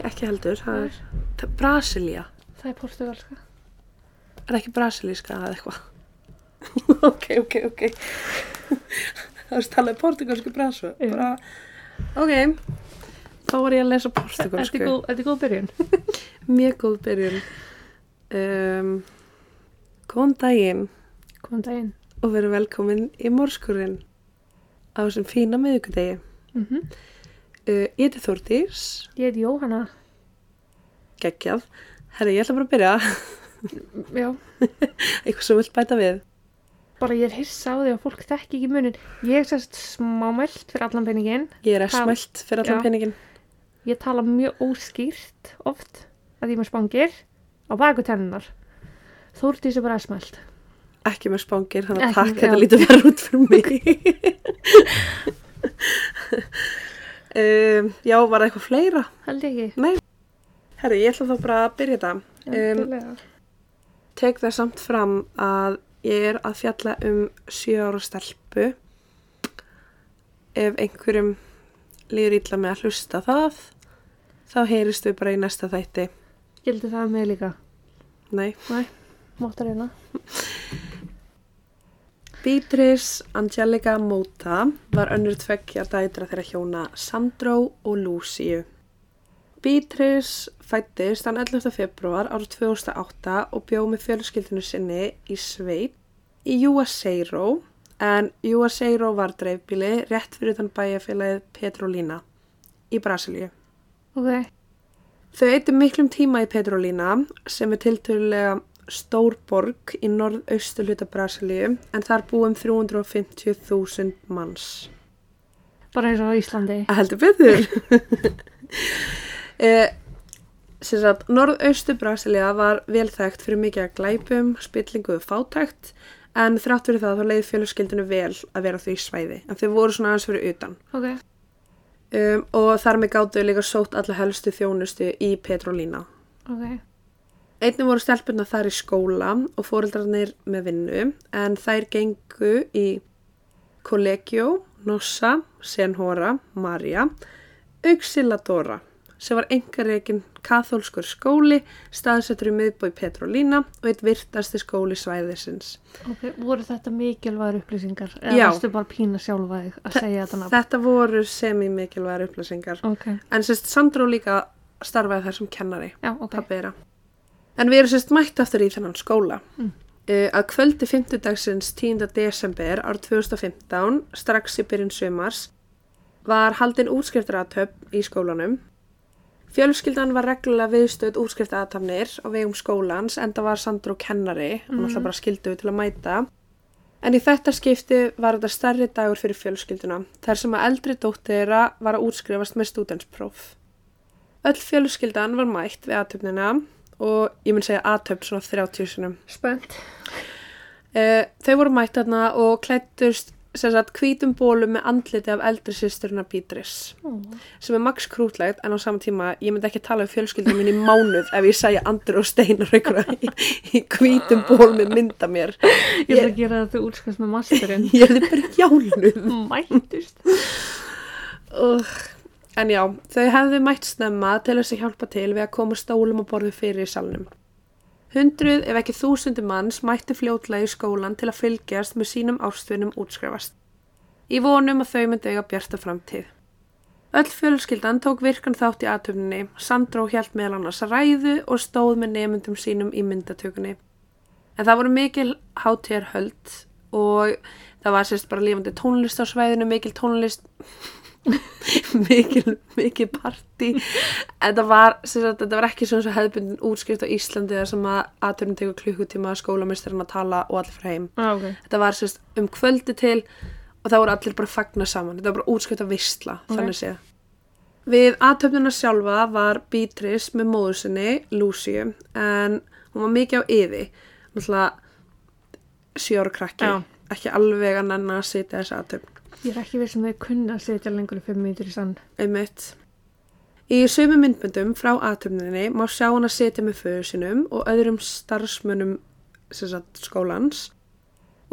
Nei, ekki heldur. Það er það- Brasilia. Það er portugalska. Er ekki brasilíska eða eitthvað? ok, ok, ok. Það er talaði portugalsku brasu. Bara, ok, þá var ég að lesa portugalsku. er þetta er góð byrjun. Mjög góð byrjun. Um, góðan daginn Góðan daginn. og veru velkomin í morskurinn á þessum fína miðvikudegi. Mm Uh, ég heiti Þórdís, Ég heiti Jóhanna. geggjað. Herri, ég ætla bara að byrja. Já. Eitthvað sem vilt bæta við. Bara ég er hissa á því að fólk þekki ekki munin. Ég er sérst smámælt fyrir allan peningin. Ég er smælt fyrir allan Já. peningin. Ég tala mjög óskýrt oft að ég með spangir á baku tennunar. Þórdís er bara smælt. Ekki með spangir, þannig að takk, þetta lítur verið út fyrir mig. um, já, var það eitthvað fleira? Held ég ekki. Herri, ég ætla þá bara að byrja þetta. Um, tek það samt fram að ég er að fjalla um sjö ára stelpu. Ef einhverjum líður illa með að hlusta það, þá heyrist við bara í næsta þætti. Gildi það með líka. Nei. Máttar hérna. Beatrice Angelica Mota var önnur tveggja dætra þeirra hjóna Sandró og Luciu. Beatrice fættist þann 11. februar árið 2008 og bjóð með fjölskyldinu sinni í Sveit í Juazeiro en Juazeiro var dreifbíli rétt fyrir þann bæjarfélagið Petrolina í Brasilíu. Ok. Þau eittu miklum tíma í Petrolina sem er tiltölulega stór borg í norðaustu hluta Brasilíu en þar búum 350.000 manns. Bara eins og Íslandi. Að heldur betur. eh, sagt, norðaustu Brasilía var vel þekkt fyrir mikið að glæpum, spillingu og fátækt en þrátt fyrir það þá leiði fjöluskildinu vel að vera því svæði en þau voru svona aðeins fyrir utan. Ok. Um, og þar með gáttu líka sótt alla helstu þjónustu í Petrolina. Ok. Einnig voru stelpunna þar í skóla og fóreldrarnir með vinnu en þær gengu í Collegio, Nossa, Senhora, Maria, Auxiladora sem var engareikin kathólskur skóli staðsettur í miðbói Petrolína og eitt virtasti skóli svæðisins. Ok. Voru þetta mikilvægur upplýsingar? Eða Já. varstu bara pína sjálfa þig að segja þetta nafn? Þetta voru semi-mikilvægar upplýsingar. Ok. En sérst Sandró líka starfaði þar sem kennari. Já, ok. þeirra. En við erum sérst mætt aftur í þennan skóla. Mm. Uh, að kvöldi 50 dagsins 10. desember árið 2015, strax í byrjun sumars, var haldin útskriftraðatöfn í skólanum. Fjölskyldan var reglulega viðstöð útskriftraðatafnir á vegum skólans en það var Sandró kennari, hann Mhm. alltaf bara skildu til að mæta. En í þetta skipti var þetta stærri dagur fyrir fjölskylduna, þar sem að eldri dóttir þeirra var að útskrifast með stúdenspróf. Öll fjölskyldan var mætt við aðtöfnina og ég mun segja aðtöfn svona 30 sinum. Spennt. Uh, þau voru mætt þarna og klættust sem sagt hvítum bólum með andliti af eldri sýsturina Beatrice Oh. sem er max krútlegt en á sama tíma ég myndi ekki tala um fjölskyldum minn í mánuð ef ég segja Andri og Steinar einhverja í, í hvítum ból með mynda mér Ég ætla að gera þetta útskast með masterinn. ég þið bara jáluð Mættust. Ugh. En já, þau hefðu mætt snemma til þess að hjálpa til við að koma stólum og borðu fyrir í salnum. Hundruð ef ekki þúsundu manns mætti fljótlega í skólan til að fylgjast með sínum ástvinum útskrifast. Í vonum að þau myndi eiga bjarta framtíð. Öll fjölskyldan tók virkan þátt í aðtöfninni, Sandró hjælt meðal annars að ræðu og stóð með nefndum sínum í myndatökunni. En það voru mikil hátíðar höld og það var sérst bara lífandi tónlist á svæðinu, mikil tónlist, mikil, mikil partí. En það var, sérst, þetta var ekki svona svo hefðbundin útskrift á Íslandi þar sem að aðtöfnin tegur klukkutíma, skólameistarinn að tala og allir frá heim. Ah, ok. Þetta var sérst um kvöldi til og það voru allir bara að fagna saman. Þetta var bara útskrift af vistla, Ok. þannig séð. Við aðtöfnina sjálfa var Beatrice með móður sinni, Lucy, en hún var mikið á yði. Náttúrulega sjóra krakki, Já. Ekki alveg að nenna að sitja þessi aðtöfn. Ég er ekki viss um þau kunna að setja lengur í fimm mínútur í sann. Einmitt. Í sömu myndböndum frá aðtöfninni má sjá hann að sitja með föðu sinum og öðrum starfsmönnum sem sagt, skólans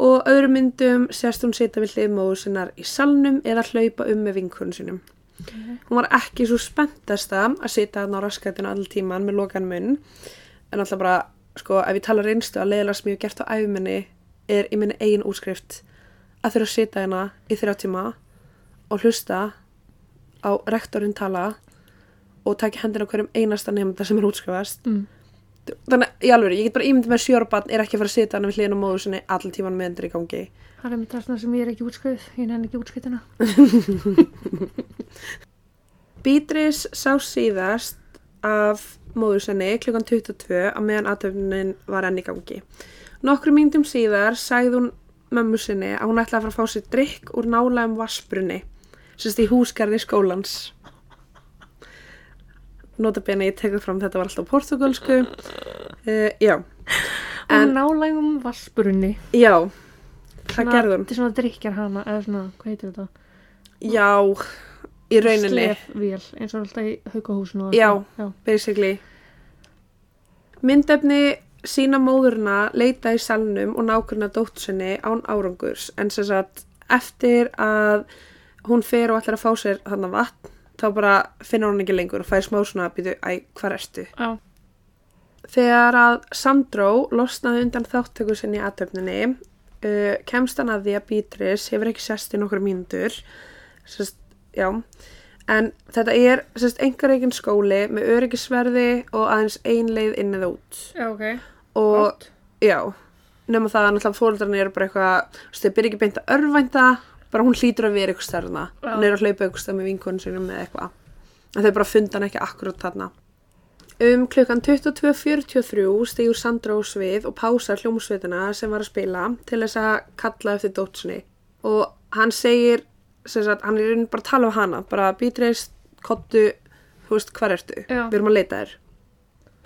og öðrum myndum sérst hún sitja við hlið móður sinnar í salnum eða hlaupa um með vinkunum sinum. Hún var ekki svo spenntasta að sita hann á raskatinu all tíman með lokan munn en alltaf bara, sko, ef ég tala reynstu að sem ég hef gert á æfuminni er í minni eigin útskrift að þurfa að sita hérna í þrjá tíma og hlusta á rektorinn tala og taka hendina á hverjum einasta nefnda sem er útskrifast Mm. þannig, í alveg, ég get bara ímyndið með sjórabann er ekki að fara að sita hann við hliðin á móður sinni allan tíman með endur í gangi Það er með það svona sem ég er ekki útskrið, ég nenni ekki útskriðina. Beatrice sá síðast af móður sinni klukkan 22 að meðan aðtöfnin var enn í gangi. Nokkru mínútum síðar sagði hún mömmu sinni að hún ætlaði að fara að fá sér drikk úr nálægum vassbrunni, sérst í húsgarði skólans. Notabene ég tekur fram þetta var alltaf portugalsku. Uh, já, En En- nálægum vassbrunni. já, það hún. Þetta er svona drikkjar hana, eða svona, hvað heitir þetta? Já, í rauninni. Slefvél, eins og alltaf í haugahúsinu. og Já. Já. basically myndefni sína móðurna leita í salnum og nákvæmna dóttusinni án árangurs en sem sagt eftir að hún fer og ætlar að fá sér þannig vatn þá bara finnur hún ekki lengur og fær smá svona að býtu, æ, hvað ertu? Já. Þegar að Sandró losnaði undan þáttöku sinni í aðtöfninni uh, kemst hann að því að Beatrice hefur ekki sest í nokkur mínútur sest, já en þetta er sest, engareikin skóli með öryggisverði og aðeins ein leið inn eða út. Já, ok. og Gott. já, nema það að náttúrulega fóröldarnir eru bara eitthvað, þú veist, þau byrja ekki beint að örvænta, bara hún hlýtur að vera eitthvað stærna, hún er að hlaupa eitthvað stærna með vinkonum sinum eða eitthvað. En þau bara funda hann ekki akkurat þarna. Um klukkan 22.43 stígur Sandra á svið og pásar hljómsveitina sem var að spila til þess að kalla eftir dótsinni og hann segir sagt, hann er bara að tala um hana bara Beatrice, kottu þú veist, hvar ertu, Já. við erum að leita þér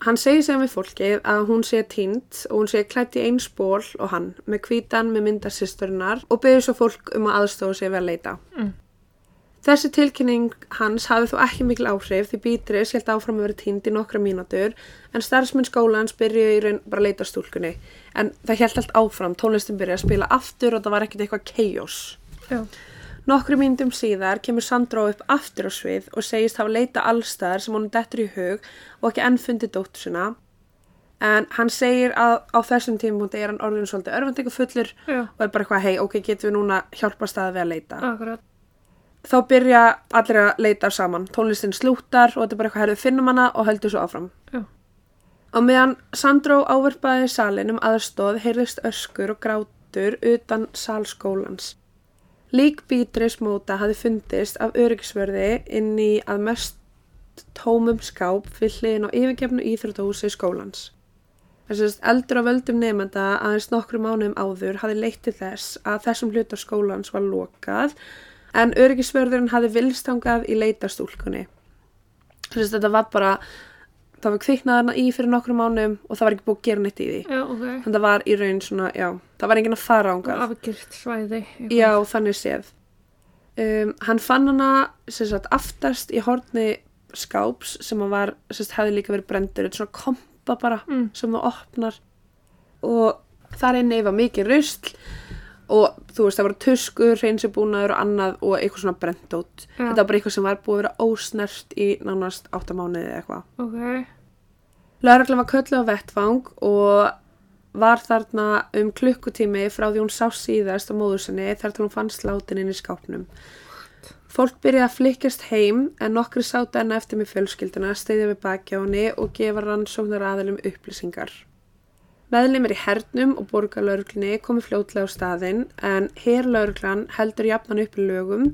Hann segir sem við fólkið að hún sé tínt og hún sé klætt í eins ból og hann með hvítan með myndasýsturinnar og byrður svo fólk um að aðstofa sig við að leita. Mm. Þessi tilkynning hans hafi þó ekki mikil áhrif því Beatrice held áfram að vera tínt í nokkra mínútur en starfsmenn skólans byrjuði í raun bara að leita stúlkunni. En það held allt áfram, tónlistin byrjaði að spila aftur og það var ekkert eitthvað chaos. Já. Nokkru mínútum síðar kemur Sandró upp aftur á svið og segist hafa leita allstaðar sem honum dettur í hug og ekki enn fundið dóttur sinna. En hann segir að á þessum tímpunkti er hann orðin svolítið örfandingu fullur Já. og er bara eitthvað, hei, ok, getum við núna hjálpa staði við að leita. Akkurat. Þá byrja allir að leita saman. Tónlistin slúttar og þetta er bara eitthvað, herðu, finnum hana og heldur svo áfram. Já. Og meðan Sandró áverpaði salin um aðstóð heyrðist öskur og grátur utan salskólans. Lík Beatrice Móta hafi fundist af öryggisverði inn í að mest tómum skáp við hliðin á yfirgefnu íþróttahúsi skólans. Þessast eldur á völdum nefnda aðeins nokkru mánuðum áður hafi leitt til þess að þessum hluta skólans var lokað en öryggisverðurinn hafi vilstangað í leitastúlkunni. Þess þetta var bara, það var kviknaðarna í fyrir nokkru mánuðum og það var ekki búið að gera neitt í því. Já, ok. Þannig það var í raun svona, já, það var enginn að fara ángað. Afgirt svæði. eitthvað. Já, þannig séð. Um, hann fann hana sem sagt aftast í horni skáps sem hann var, sem sagt hefði líka verið brendur, er svona kompa bara Mm. sem það opnar og þar inni var mikið rusl og þú veist það voru tuskur, hreinsibúnaður og annað og eitthvað svona brent út. Já. Þetta var bara eitthvað sem var búið að vera ósnert í nánast áttamánuði eða eitthvað. Ok. Lörgla var köllu á vettvang og var þarna um klukkutími frá því hún sá síðast á móður sinni þar til hún fann slátin inn í skápnum. Fólk byrjaði að flykkjast heim en nokkri sátu enna eftir með fjölskylduna, steyðja við henni og gefa rannsóknar aðilum upplýsingar. Meðlimir í hernum og borgarlauruglunni komi fljótlega á staðinn en herlauruglan heldur jafnan upp í lögum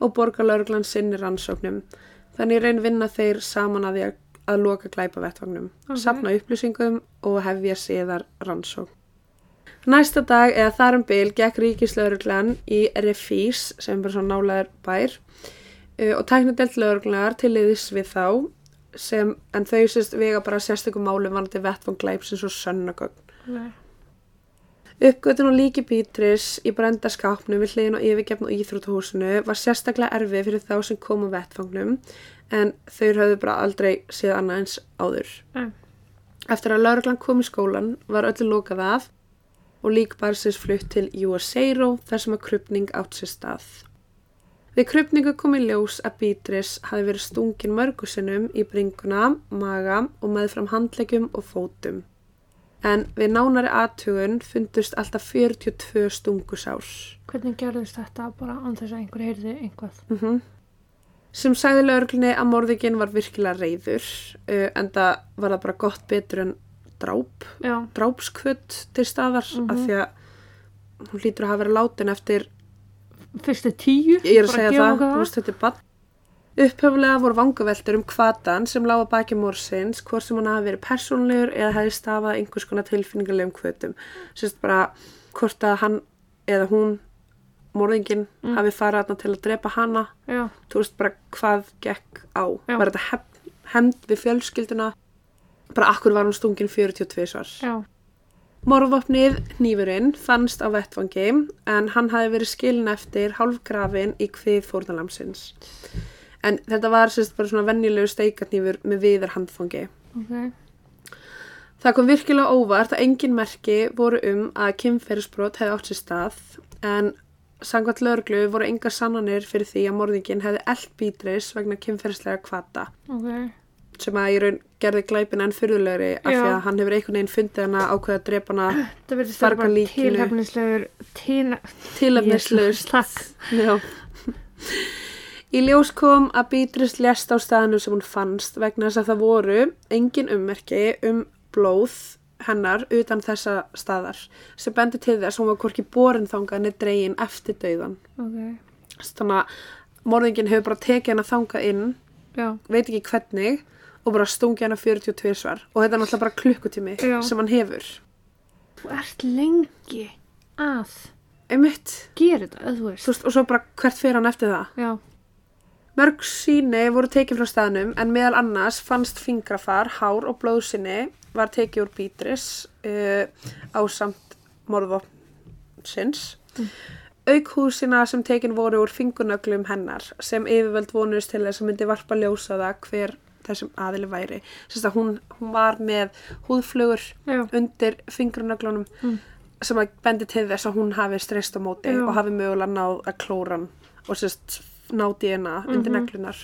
og borgarlauruglan sinni rannsóknum. Þannig raun vinna þeir saman að því að, loka glæpa vettvagnum, Ok. sapna upplýsingum og hefja síðar rannsókn. Næsta dag eða þar um bil gekk ríkislauruglan í Refís sem er bara svona nálaður bær uh, og tæknadelt lauruglanar til liðis við þá sem, en þau sérst vega bara sérstökum málum varandi vettvang glæpsins og sönnagögn. Uppgötun og líki Beatrice í brenda skápnum við hliðin og yfirgefn og íþrótuhúsinu var sérstaklega erfið fyrir þá sem kom á vettfangnum en þau höfðu bara aldrei séð annað eins áður. Nei. Eftir að lauruglan kom í skólan var öllu lokað af og lík barsins flutt til Juaseiro þar sem að krupning átt sér stað. Við krupningu kom í ljós að Beatrice hafi verið stungin mörgusinnum í bringuna, maga og meðfram handleggjum og fótum. En við nánari aðtugun fundust alltaf 42 stungusár. Hvernig gerðist þetta bara án þess að einhver heyrði einhvað? Mm Sem sagði lögreglunni að morðingin var virkilega reyður, uh, en það var það bara gott betur en dráp, drápskvöld til staðar, Mhm. af því að hún lítur að hafa verið látin eftir fyrstu tíu. Ég er að bara segja gefum það, þú veist þetta er bann. Upphöfulega voru vangaveltur um kvatan sem lága baki morsins, hvort sem hann hafi verið persónlegur eða hefði stafað einhvers konar tilfinningarlegum kvötum. Sérst bara hvort að hann eða hún, morðingin, Mm. hafi farið þarna til að drepa hana. Já, Þú veist bara hvað gekk á. Já. Var þetta hefnd við fjölskylduna? Bara akkur var hún stungin 42 svar. já, Morvopnið, hnífurinn, fannst á vettvangi en hann hafi verið skilin eftir hálfgrafin í hvið fórnalamsins. En þetta var sérst bara svona venjulegu steikatnífur með viðar handfangi. ok. Það kom virkilega óvart að engin merki voru um að kynferðisbrot hefði átt sér stað en sangvært lögreglu voru engar sannanir fyrir því að morðingin hefði eld bítris vegna kynferðislega kvata Ok, sem að í raun gerði glæpin enn fyrðulegri af því að hann hefur einhvern veginn fundið hana ákveða að drepa hana það verður Farga bara líkinu. tilhefnislegur tína... tilefnislaust. Takk. Já. Í ljós kom að Beatrice lést á staðinu sem hún fannst vegna þess að það voru engin ummerki um blóð hennar utan þessa staðar sem bendi til þess að hún var hvorki borin þangað niður dregin eftir dauðan. Ok, Þannig að morðingin hefur bara tekið hennar þangað inn, já, veit ekki hvernig og bara stungið hennar 42 svar og þetta er náttúrulega bara klukkutími Já. sem hann hefur. þú ert lengi að gera þetta, þú þú veist. veist, og svo bara hvert fyrir hann eftir það? Já, Mörg síni voru tekið frá staðnum en meðal annars fannst fingrafar, hár og blóðsynni var tekið úr bítris uh, á samt morðvopnsins. Mm. Auk húsina sem tekin voru úr fingurnöglum hennar sem yfirvöld vonuðist til þess að myndi varpa ljósa það hver þessum aðili væri. Sérst að hún, hún var með húðflugur já, undir fingurnöglunum Mm. sem að bendi til þess að hún hafi streyst á móti Já. og hafi mögulega náð að klóran og sérst ná díina undir Mhm. neglunar.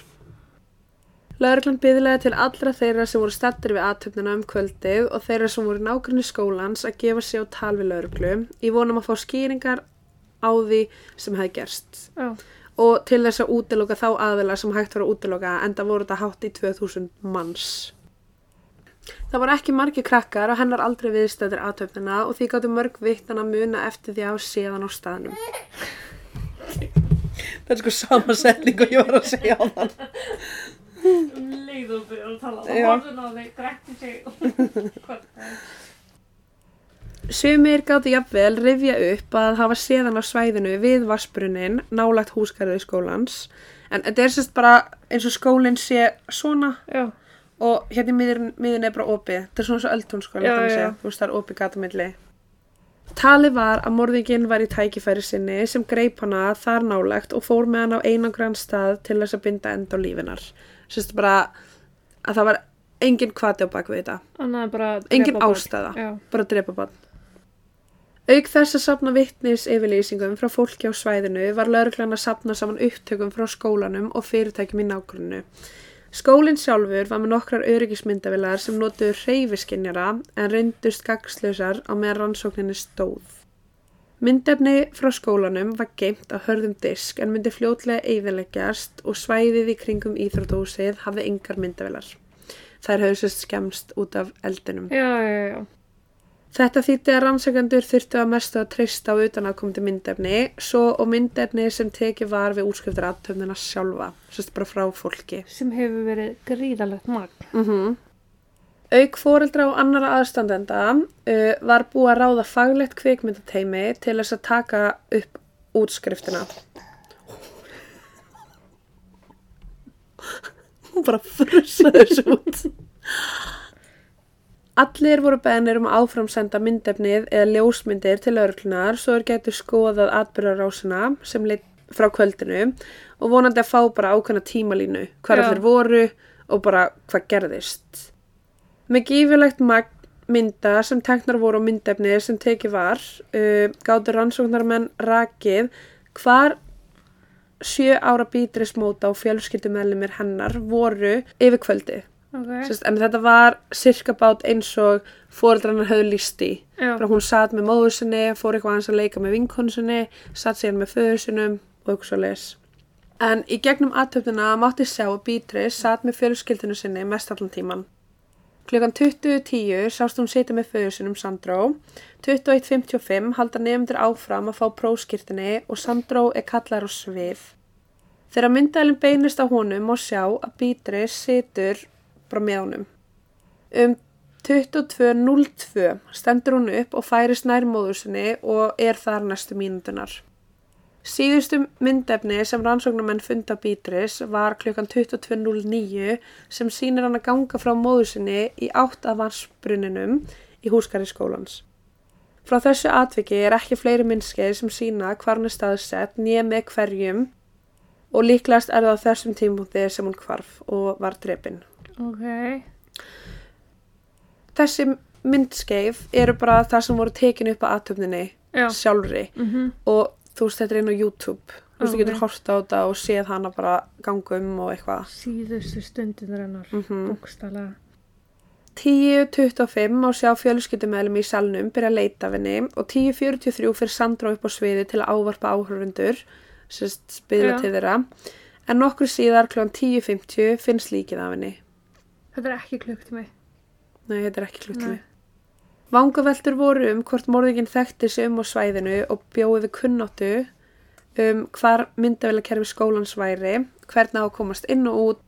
Lögreglan byðilega til allra þeirra sem voru stattir við aðtöfnina um kvöldið og þeirra sem voru nákvæmni skólans að gefa sig á tal við lögreglu í vonum að fá skýringar á því sem hefði gerst já, og til þess að útiloka þá aðila sem hægt var að útiloka en það voru þetta hátt í 2000 manns. Það voru ekki margir krakkar og hennar aldrei viðstættir aðtöfnina og því gáttu mörg vittan að muna eftir því hafa séðan á staðnum. Það er sko sama setning og ég var að segja á þann. um leið og byrjar að tala. Já. horfðun á þig, grætti sig Sumir gáttu jafnvel rifja upp að hafa séðan á svæðinu við vassbrunnin nálagt húsgarðu skólans. En þetta er sérst bara eins og skólinn sé svona já, og hérna í miðin, miðin er bara opið. Þetta er svona svo eldtónskóla Já, þannig að það er opið gatamilli Talið var að morðingin var í tækifæri sinni sem greip hana þar nálegt og fór með hann á einangran stað til þess að binda enda á lífinar sérst bara að það var engin kvati á bakvið þetta. Engin ástæða, Já, bara að drepa bann Auk þess að sapna vittnis yfirlýsingum frá fólki á svæðinu var lauruglan að sapna saman upptökum frá skólanum og fyrirtækjum í nágrunnu. Skólinn sjálfur var með nokkrar öryggismyndavilar sem notuðu hreyfiskinjara en reyndust gagslausar á meðan rannsókninni stóð. Myndefni frá skólanum var geimt á hörðum disk en myndi fljótlega eyðileggjast og svæðið í kringum íþrótúsið hafði engar myndavilar. Þær höfðu sérst skemmst út af eldinum. já, já, já. Þetta þýtti að rannsakendur þurftu að mestu að treysta á utanakomandi myndefni svo og myndefni sem tekið var við útskriftar aðtöfnina sjálfa, sérst bara frá fólki. Sem hefur verið gríðalegt magn. Mm Auk fóreldra og annara aðstandenda uh, var búið að ráða faglegt kvikmyndateimi til þess að taka upp útskriftina. Hún bara frussaði þessu út. Allir voru beðnir um að áframsenda myndefnið eða ljósmyndir til örglunar svo þeir getur skoðað atbyrðarásina sem leitt frá kvöldinu og vonandi að fá bara ákveðna tímalínu hvar Já. allir voru og bara hvað gerðist. Með gífilegt mynda sem teknar voru á myndefnið sem tekið var uh, gáttu rannsóknarmenn rakið hvar sjö ára Beatrice móta og fjölskyldumellumir hennar voru yfir kvöldi. Ok. Sest, en þetta var cirka bát eins og fóreldrannar höfðu. Bara hún satt með móður sinni, fór eitthvað aðeins að leika með vinkonu sinni, satt síðan með föður sinum og eitthvað svo leis. En í gegnum aðtöfnuna mátti sjá að Beatrice satt með fjölskyldinu sinni mest allan tíman. Klukkan 20.10 sást hún sitja með föður sinum Sandró. 21.55 halda nefndir áfram að fá próskirtinni og Sandró er kallar á svið. Þegar myndælinn beinist á honum má sjá að Beatrice situr bara með honum. Um 22.02 stendur hún upp og færist nær móður sinni og er þar næstu mínútunar. Síðustu myndefni sem rannsóknumenn funda Beatrice var klukkan 22.09 sem sýnir hann að ganga frá móður sinni í átt af vansbruninum í húskari skólans. Frá þessu atviki er ekki fleiri myndskeið sem sína hvar hann er staðsett nýja með hverjum og líklegast er það á þessum tímúti sem hún hvarf og var drepin. Ok. Þessi myndskeið eru bara það sem voru tekin upp á aðtöfninni Já. sjálfri Mhm. og þú veist þetta er inn á YouTube. Þú veist, þú getur horta á þetta og séð hana bara ganga um og eitthvað. Síðustu stundin hennar. Mm Bókstala. 10.25 má sjá fjölskyldumælum í salnum byrja að leita af henni og 10.43 fyrir Sandra upp á sviði til að ávarpa áhörfundur, sérst Já. til þeirra. En nokkur síðar kl. 10.50 finnst líkið af henni. Þetta er ekki klukktími. Nei, þetta er ekki kluttími. Nei. Vangaveltur voru um hvort morðingin þekkti sig um á svæðinu og bjóði kunnáttu um hvar myndavélakerfi skólans væri, hvernig á að komast inn og út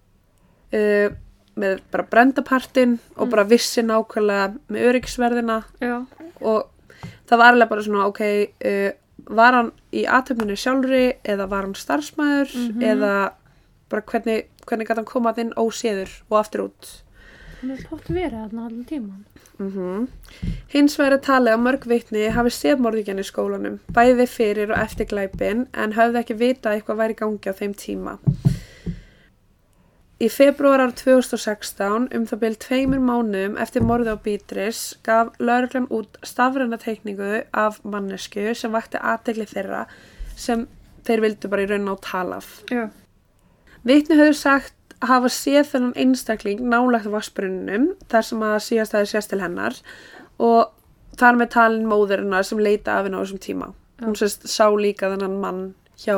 uh, með bara brendapartin og bara vissi nákvæmlega með öryggisverðina Já. og það var alveg bara svona, ok, uh, var hann í aðtöfninu sjálfri eða var hann starfsmæður Mhm. eða bara hvernig, hvernig gæti hann komað inn óséður og aftur út. Hún er tótt verið þarna allan tíman. Mm Hins vegar er talið að mörg vitni hafi séð morðingjan í skólanum, bæði fyrir og eftir glæpin en höfðu ekki vitað eitthvað væri gangi á þeim tíma. Í februar ár 2016, um það byrjum tveimur mánuðum eftir morði á Beatrice, gaf lauruglan út stafræna teikningu af mannesku sem vakti aðtegli þeirra sem þeir vildu bara í raun á talaf. Vitni höfðu sagt hafa séð þennan einstakling nálagt vassbrunnum þar sem að síðast aðeins sést til hennar og þar með talin móðurinnar sem leita af henni á þessum tíma. Hún sérst sá líka þennan mann hjá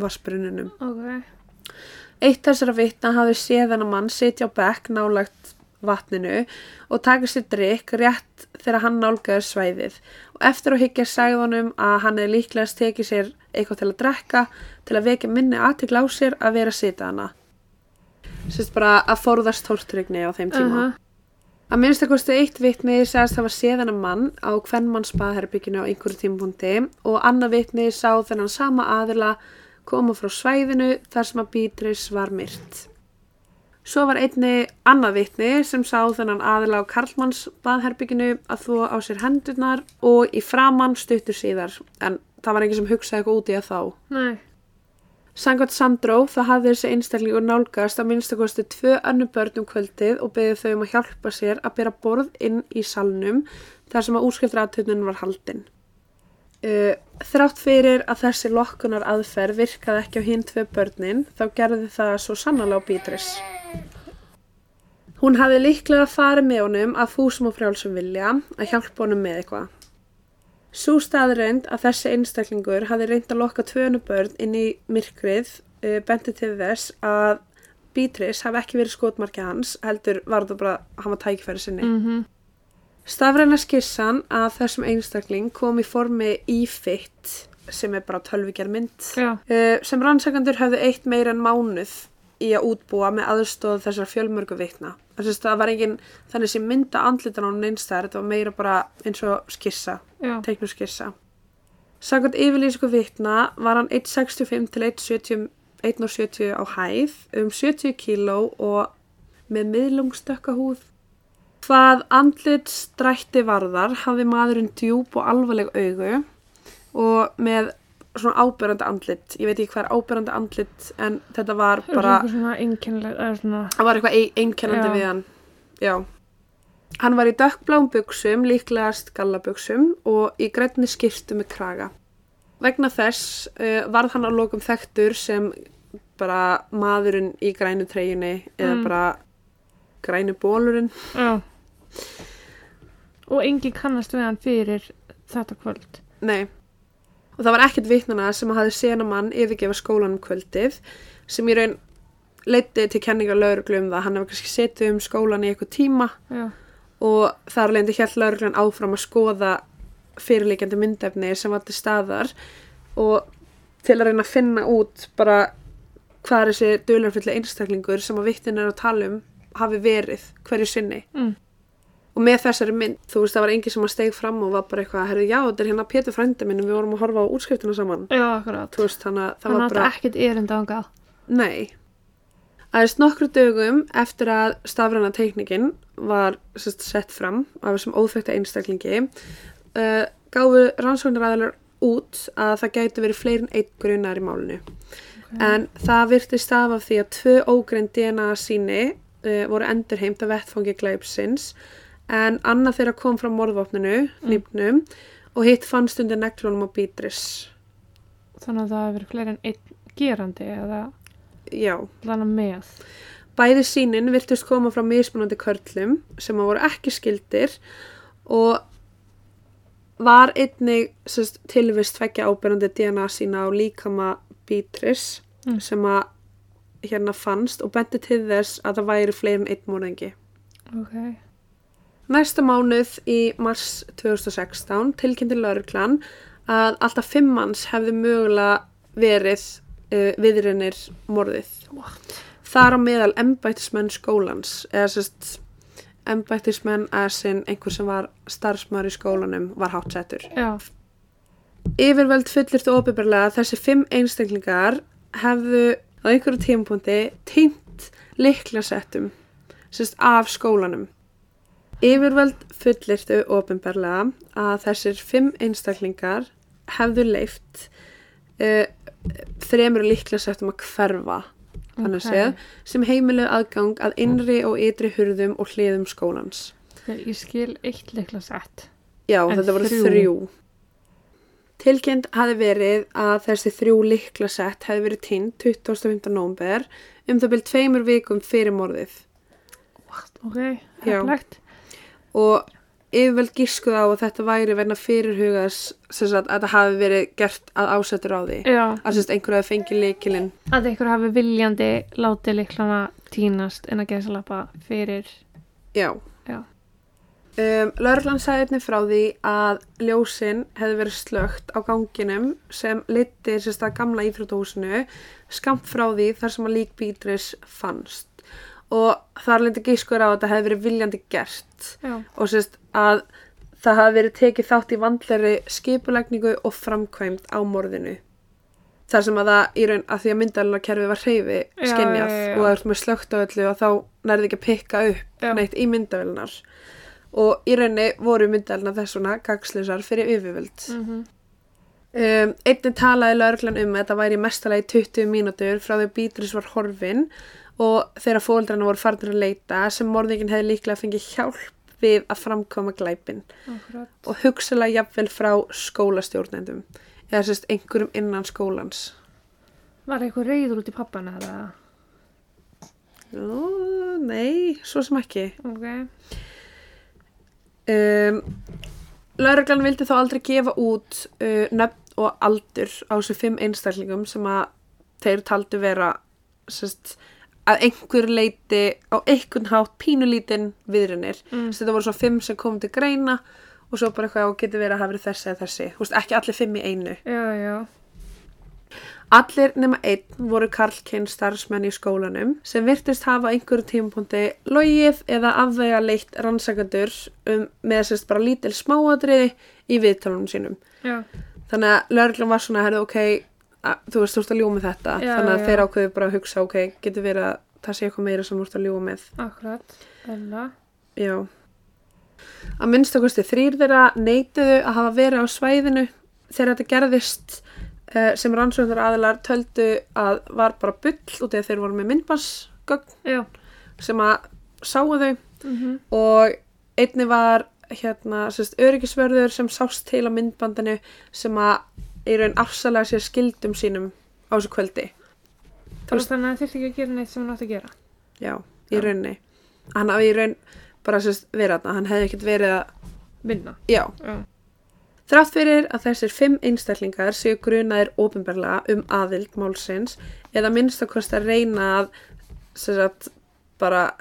vassbrunnunum. Ok. Eitt þessara vitna hafði séð þennan mann sitja á bekk nálagt vatninu og taka sér drikk rétt þegar hann nálgaði svæðið og eftir að higgja sagði honum að hann hefði líklegast tekið sér eitthvað til að drekka til að vekja minni aðtikla á sér að vera að sita hana. Sérst bara að forðast tórtrygni á þeim tíma. Aha. Að minnst að kosti eitt vitni sagðist hafa séð hennar mann á hvernmanns baðherbygginu á einhverju tímapunkti og annað vitni sá þennan sama aðila koma frá svæðinu þar sem að Beatrice var myrt. Svo var einni annað vitni sem sá þennan aðila á Karlmanns baðherbygginu að þó á sér hendurnar og í framann stuttur síðar en það var ekki sem hugsaði eitthvað út í að þá. Nei. Sangvært Sandró það hafði þessi einstaklingur nálgast að minnstakosti tvö önnu börn um kvöldið og beðið þau um að hjálpa sér að bera borð inn í salnum þar sem að úrskiptraðtöndun var haldin. Uh, þrátt fyrir að þessi lokkunar aðferð virkaði ekki á hinn tvö börnin þá gerði það svo sannlega á Beatrice. Hún hafði líklega farið með honum að fúsum og frjálsum vilja að hjálpa honum með eitthvað. Sú staðreind að þessi einstaklingur hafði reynd að lokka tvönu börn inn í myrkrið uh, benti til þess að Beatrice hafi ekki verið skotmarki hans, heldur var það bara að hann var tækifæri sinni. Mhm. Stafræna skissan að þessum einstakling kom í formi ífitt sem er bara tölvigerð mynd Já. uh, sem rannsakandur hafði eitt meira en mánuð í að útbúa með aðstóð þessar fjölmörgu vitna. Það var engin þannig sem mynda andlitan á neinstæðar, þetta var meira bara eins og skissa Já. teiknu skissa. Sagant yfirlýsku vitna var hann 1,65 til 1,70 1,70 á hæð, um 70 kíló og með miðlungstökka húð. Hvað andlit strætti varðar hafði maðurinn djúb og alvarleg augu og með svona ábyrrandi andlit. Ég veit ekki hvað er ábyrrandi andlit en þetta var bara það var eitthvað ein- einkennandi við hann já hann var í dökkbláum buksum líklegast gallabuksum og í grænni skirtu með kraga vegna þess uh, varð hann á lokum þekktur sem bara maðurinn í grænu treyjunni eða Mm. bara grænu bólurinn. Já. Og enginn kannast við hann fyrir þetta kvöld. Nei. Og það var ekkert vitnana sem hafði sena mann yfirgefa skólanum kvöldið sem í raun leiti til kenningar lauruglu um það. Hann hefði kannski setið um skólan í eitthvað tíma Já. og þar leindi hjælt lauruglan áfram að skoða fyrirleikjandi myndefni sem var til staðar og til að reyna að finna út bara hvað er þessi dularfulli einstaklingur sem að vittin er að tala um hafi verið hverju sinni Mm. Og með þessari mynd, þú veist það var engin sem að steig fram og var bara eitthvað, herri já, þetta er hérna Pétur frændi minn og við vorum að horfa á útskriftina saman Já, akkurat. þú veist, þannig að það var bara ekkert erinda ánga. Nei. Aðeins nokkru dögum eftir að stafræna teikningin var sest, sett fram af þessum óþekta einstaklingi uh, gáfu rannsóknaræðalar út að það gæti verið fleirin einn grunar í málinu. En það virti staf af því að tvö ógrein DNA síni uh, voru endurheimt af vettfangi glæpsins en annað þeirra kom frá morðvopninu, nýpnum og hitt fannst undir neklunum á bítris. Þannig að það hefur verið fleiri en einn gerandi eða Já. þannig með. Bæði sínin virtust koma frá mismunandi körlum sem að voru ekki skildir og var einnig sest, tilvist tvekja ábyrjandi DNA sína á líkama Beatrice Mm. sem að hérna fannst og benti til þess að það væri fleiri en einn morðingi. Ok. Næsta mánuð í mars 2016 tilkynnti lauruglan að alltaf fimm manns hefði mögulega verið uh, viðrinnir morðið. What? Þar á meðal embættismenn skólans, eða sérst embættismenn að sinn einhver sem var starfsmaður í skólanum var hátsettur. Já. Yfirvöld fullirtu opiðberlega að þessi fimm einstaklingar hefðu á einhverju tímapunkti týnt liklasettum sérst af skólanum. Yfirvöld fullirtu opiðberlega að þessir fimm einstaklingar hefðu leift uh, þremur liklasettum að hverfa þannig Ok. séð, sem heimiluð aðgang að innri og ytri hurðum og hliðum skólans. Ég skil eitt leikla sett. Já, En þetta voru þrjú? þrjú. Tilkynnt hafi verið að þessi þrjú liklasett hefði verið týnd 25. nómber um það byrjum tveimur vikum fyrir morðið Ok, Já. Og yfirveld gískuð á að þetta væri verna fyrirhugas að þetta hafi verið gert að ásettur á því. Já, Að sérst einhverju hafi fengið líkilinn. að einhver hafi viljandi látið leiklana tínast en að gesa lappa fyrir. Já. Já. Um, Lörglann sagði einnig frá því að ljósin hefði verið slögt á ganginum sem liti sérst að gamla íþrótahúsinu skamt frá því þar sem að lík Beatrice fannst og þar lindi gískur á að þetta hefði verið viljandi gert Já. og sérst að það hafi verið tekið þátt í vandleri skipulegningu og framkvæmt á morðinu þar sem að það í raun að því að myndalina kerfi var hreyfi já. og það er með slögt á öllu og þá nærði ekki að pikka upp Já. neitt í myndavélunar og í rauninni voru myndalina þessuna gagslisar fyrir yfirvöld Mm um, einnig talaði laurglan um að þetta væri mestalagi 20 mínútur frá því Beatrice var horfin og þegar fóldrarna voru farnir að leita sem morðingin hefði líklega fengið hjálp við að framkoma glæpin Akkurat. og hugsalega jafnvel frá skólastjórnendum eða sérst einhverjum innan skólans Var eitthvað reyður út í pappana eða? Ó, nei, svo sem ekki Ok. um, Lörglan vildi þá aldrei gefa út uh, nöfn og aldur á þessu fimm einstaklingum sem að þeir taldu vera sest, að einhver leiti á einhvern hátt pínulítinn viðrinir. Mm. Þetta voru svo fimm sem kom til greina og svo bara eitthvað og getur verið að hafa verið þessi eða þessi. Þú veist, ekki allir fimm í einu. Já, já. Allir nema einn voru karlkinn starfsmenn í skólanum sem virtist hafa einhverjum tímapunkti logið eða afvega leitt rannsakandur um, með sérst bara lítil smáadriði í viðtalunum sínum. Já. Þannig að lögreglum var svona, herðu, ok, að, þú veist, þú ert að ljúga með þetta. Já, Þannig að já. þeir ákveðu bara að hugsa, ok, getur verið að það sé eitthvað meira sem þú ert að ljúga með. Akkurat. Ella. Já. Að minnstakosti þrýr þeirra neituðu að hafa verið á svæðinu þegar þetta gerðist uh, sem rannsóknar aðilar töldu að var bara bull út eða þeir voru með myndbassgögn Já. sem að sáu þau Mm og einni var hérna sérst, öryggisverður sem sást til á myndbandinu sem að í raun afsalega sér skildum sínum á þessu kvöldi. Þú veist- þannig að hann þurfti ekki að gera neitt sem hann átti að gera. Já, í Já. rauninni. Hann hafi í raun bara sérst verið þarna, hann hefði ekkert verið að, Vinna. já. Já. Þrátt fyrir að þessir fimm einstaklingar séu grunaðir ofinbarlega um aðild málsins eða minnst að kosta að reyna að sagt, bara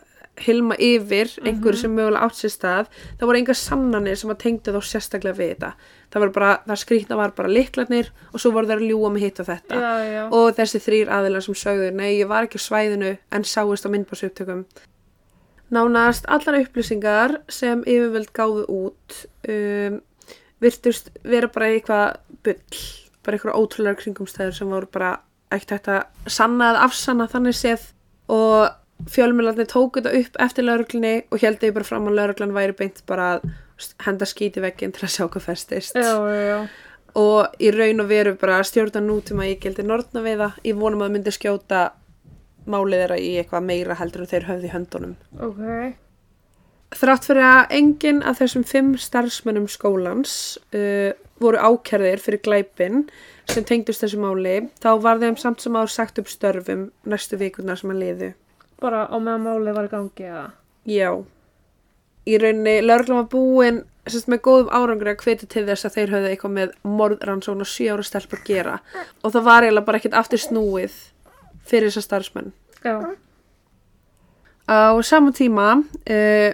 hilma yfir einhverju sem mögulega átt sér stað það voru engar sannanir sem að tengdu þá sérstaklega við þetta. Það, var bara, það skrýtna var bara liklarnir og svo voru þeir að ljúa með hitt og þetta. Já, já. og þessi þrýr aðilar sem sögðu nei, ég var ekki á svæðinu en sáist á myndbásupptökum Nánast allar upplýsingar sem yfirvöld gáðu út um, virtust vera bara eitthvað bull, bara eitthvað ótrúlega kringumstæður sem voru bara ekkert hægt að sanna eða afsanna þannig séð. Og fjölmjölarnir tóku þetta upp eftir lauruglunni og held ég bara fram að lauruglan væri beint bara að henda skíti vegginn til að sjá hvað festist Já, já, já. og í raun og veru bara stjórna nútíma ég gildi nortna við það ég vonum að myndi skjóta málið þeirra í eitthvað meira heldur en þeir höfði í höndunum Ok. þrátt fyrir að enginn af þessum fimm starfsmönnum skólans uh, voru ákærðir fyrir glæpin sem tengdust þessu máli þá var þeim samt sem áður sagt upp störfum næstu vikurnar sem að liðu Bara á meðan málið var í gangi eða? já í rauninni lögreglan var búin sérst, með góðum árangri að hveti til þess að þeir höfðu eitthvað með morðrannsókn og sjö ára stelp að gera og það var eiginlega bara ekkert aftur snúið fyrir þessa starfsmenn Já. á sama tíma uh,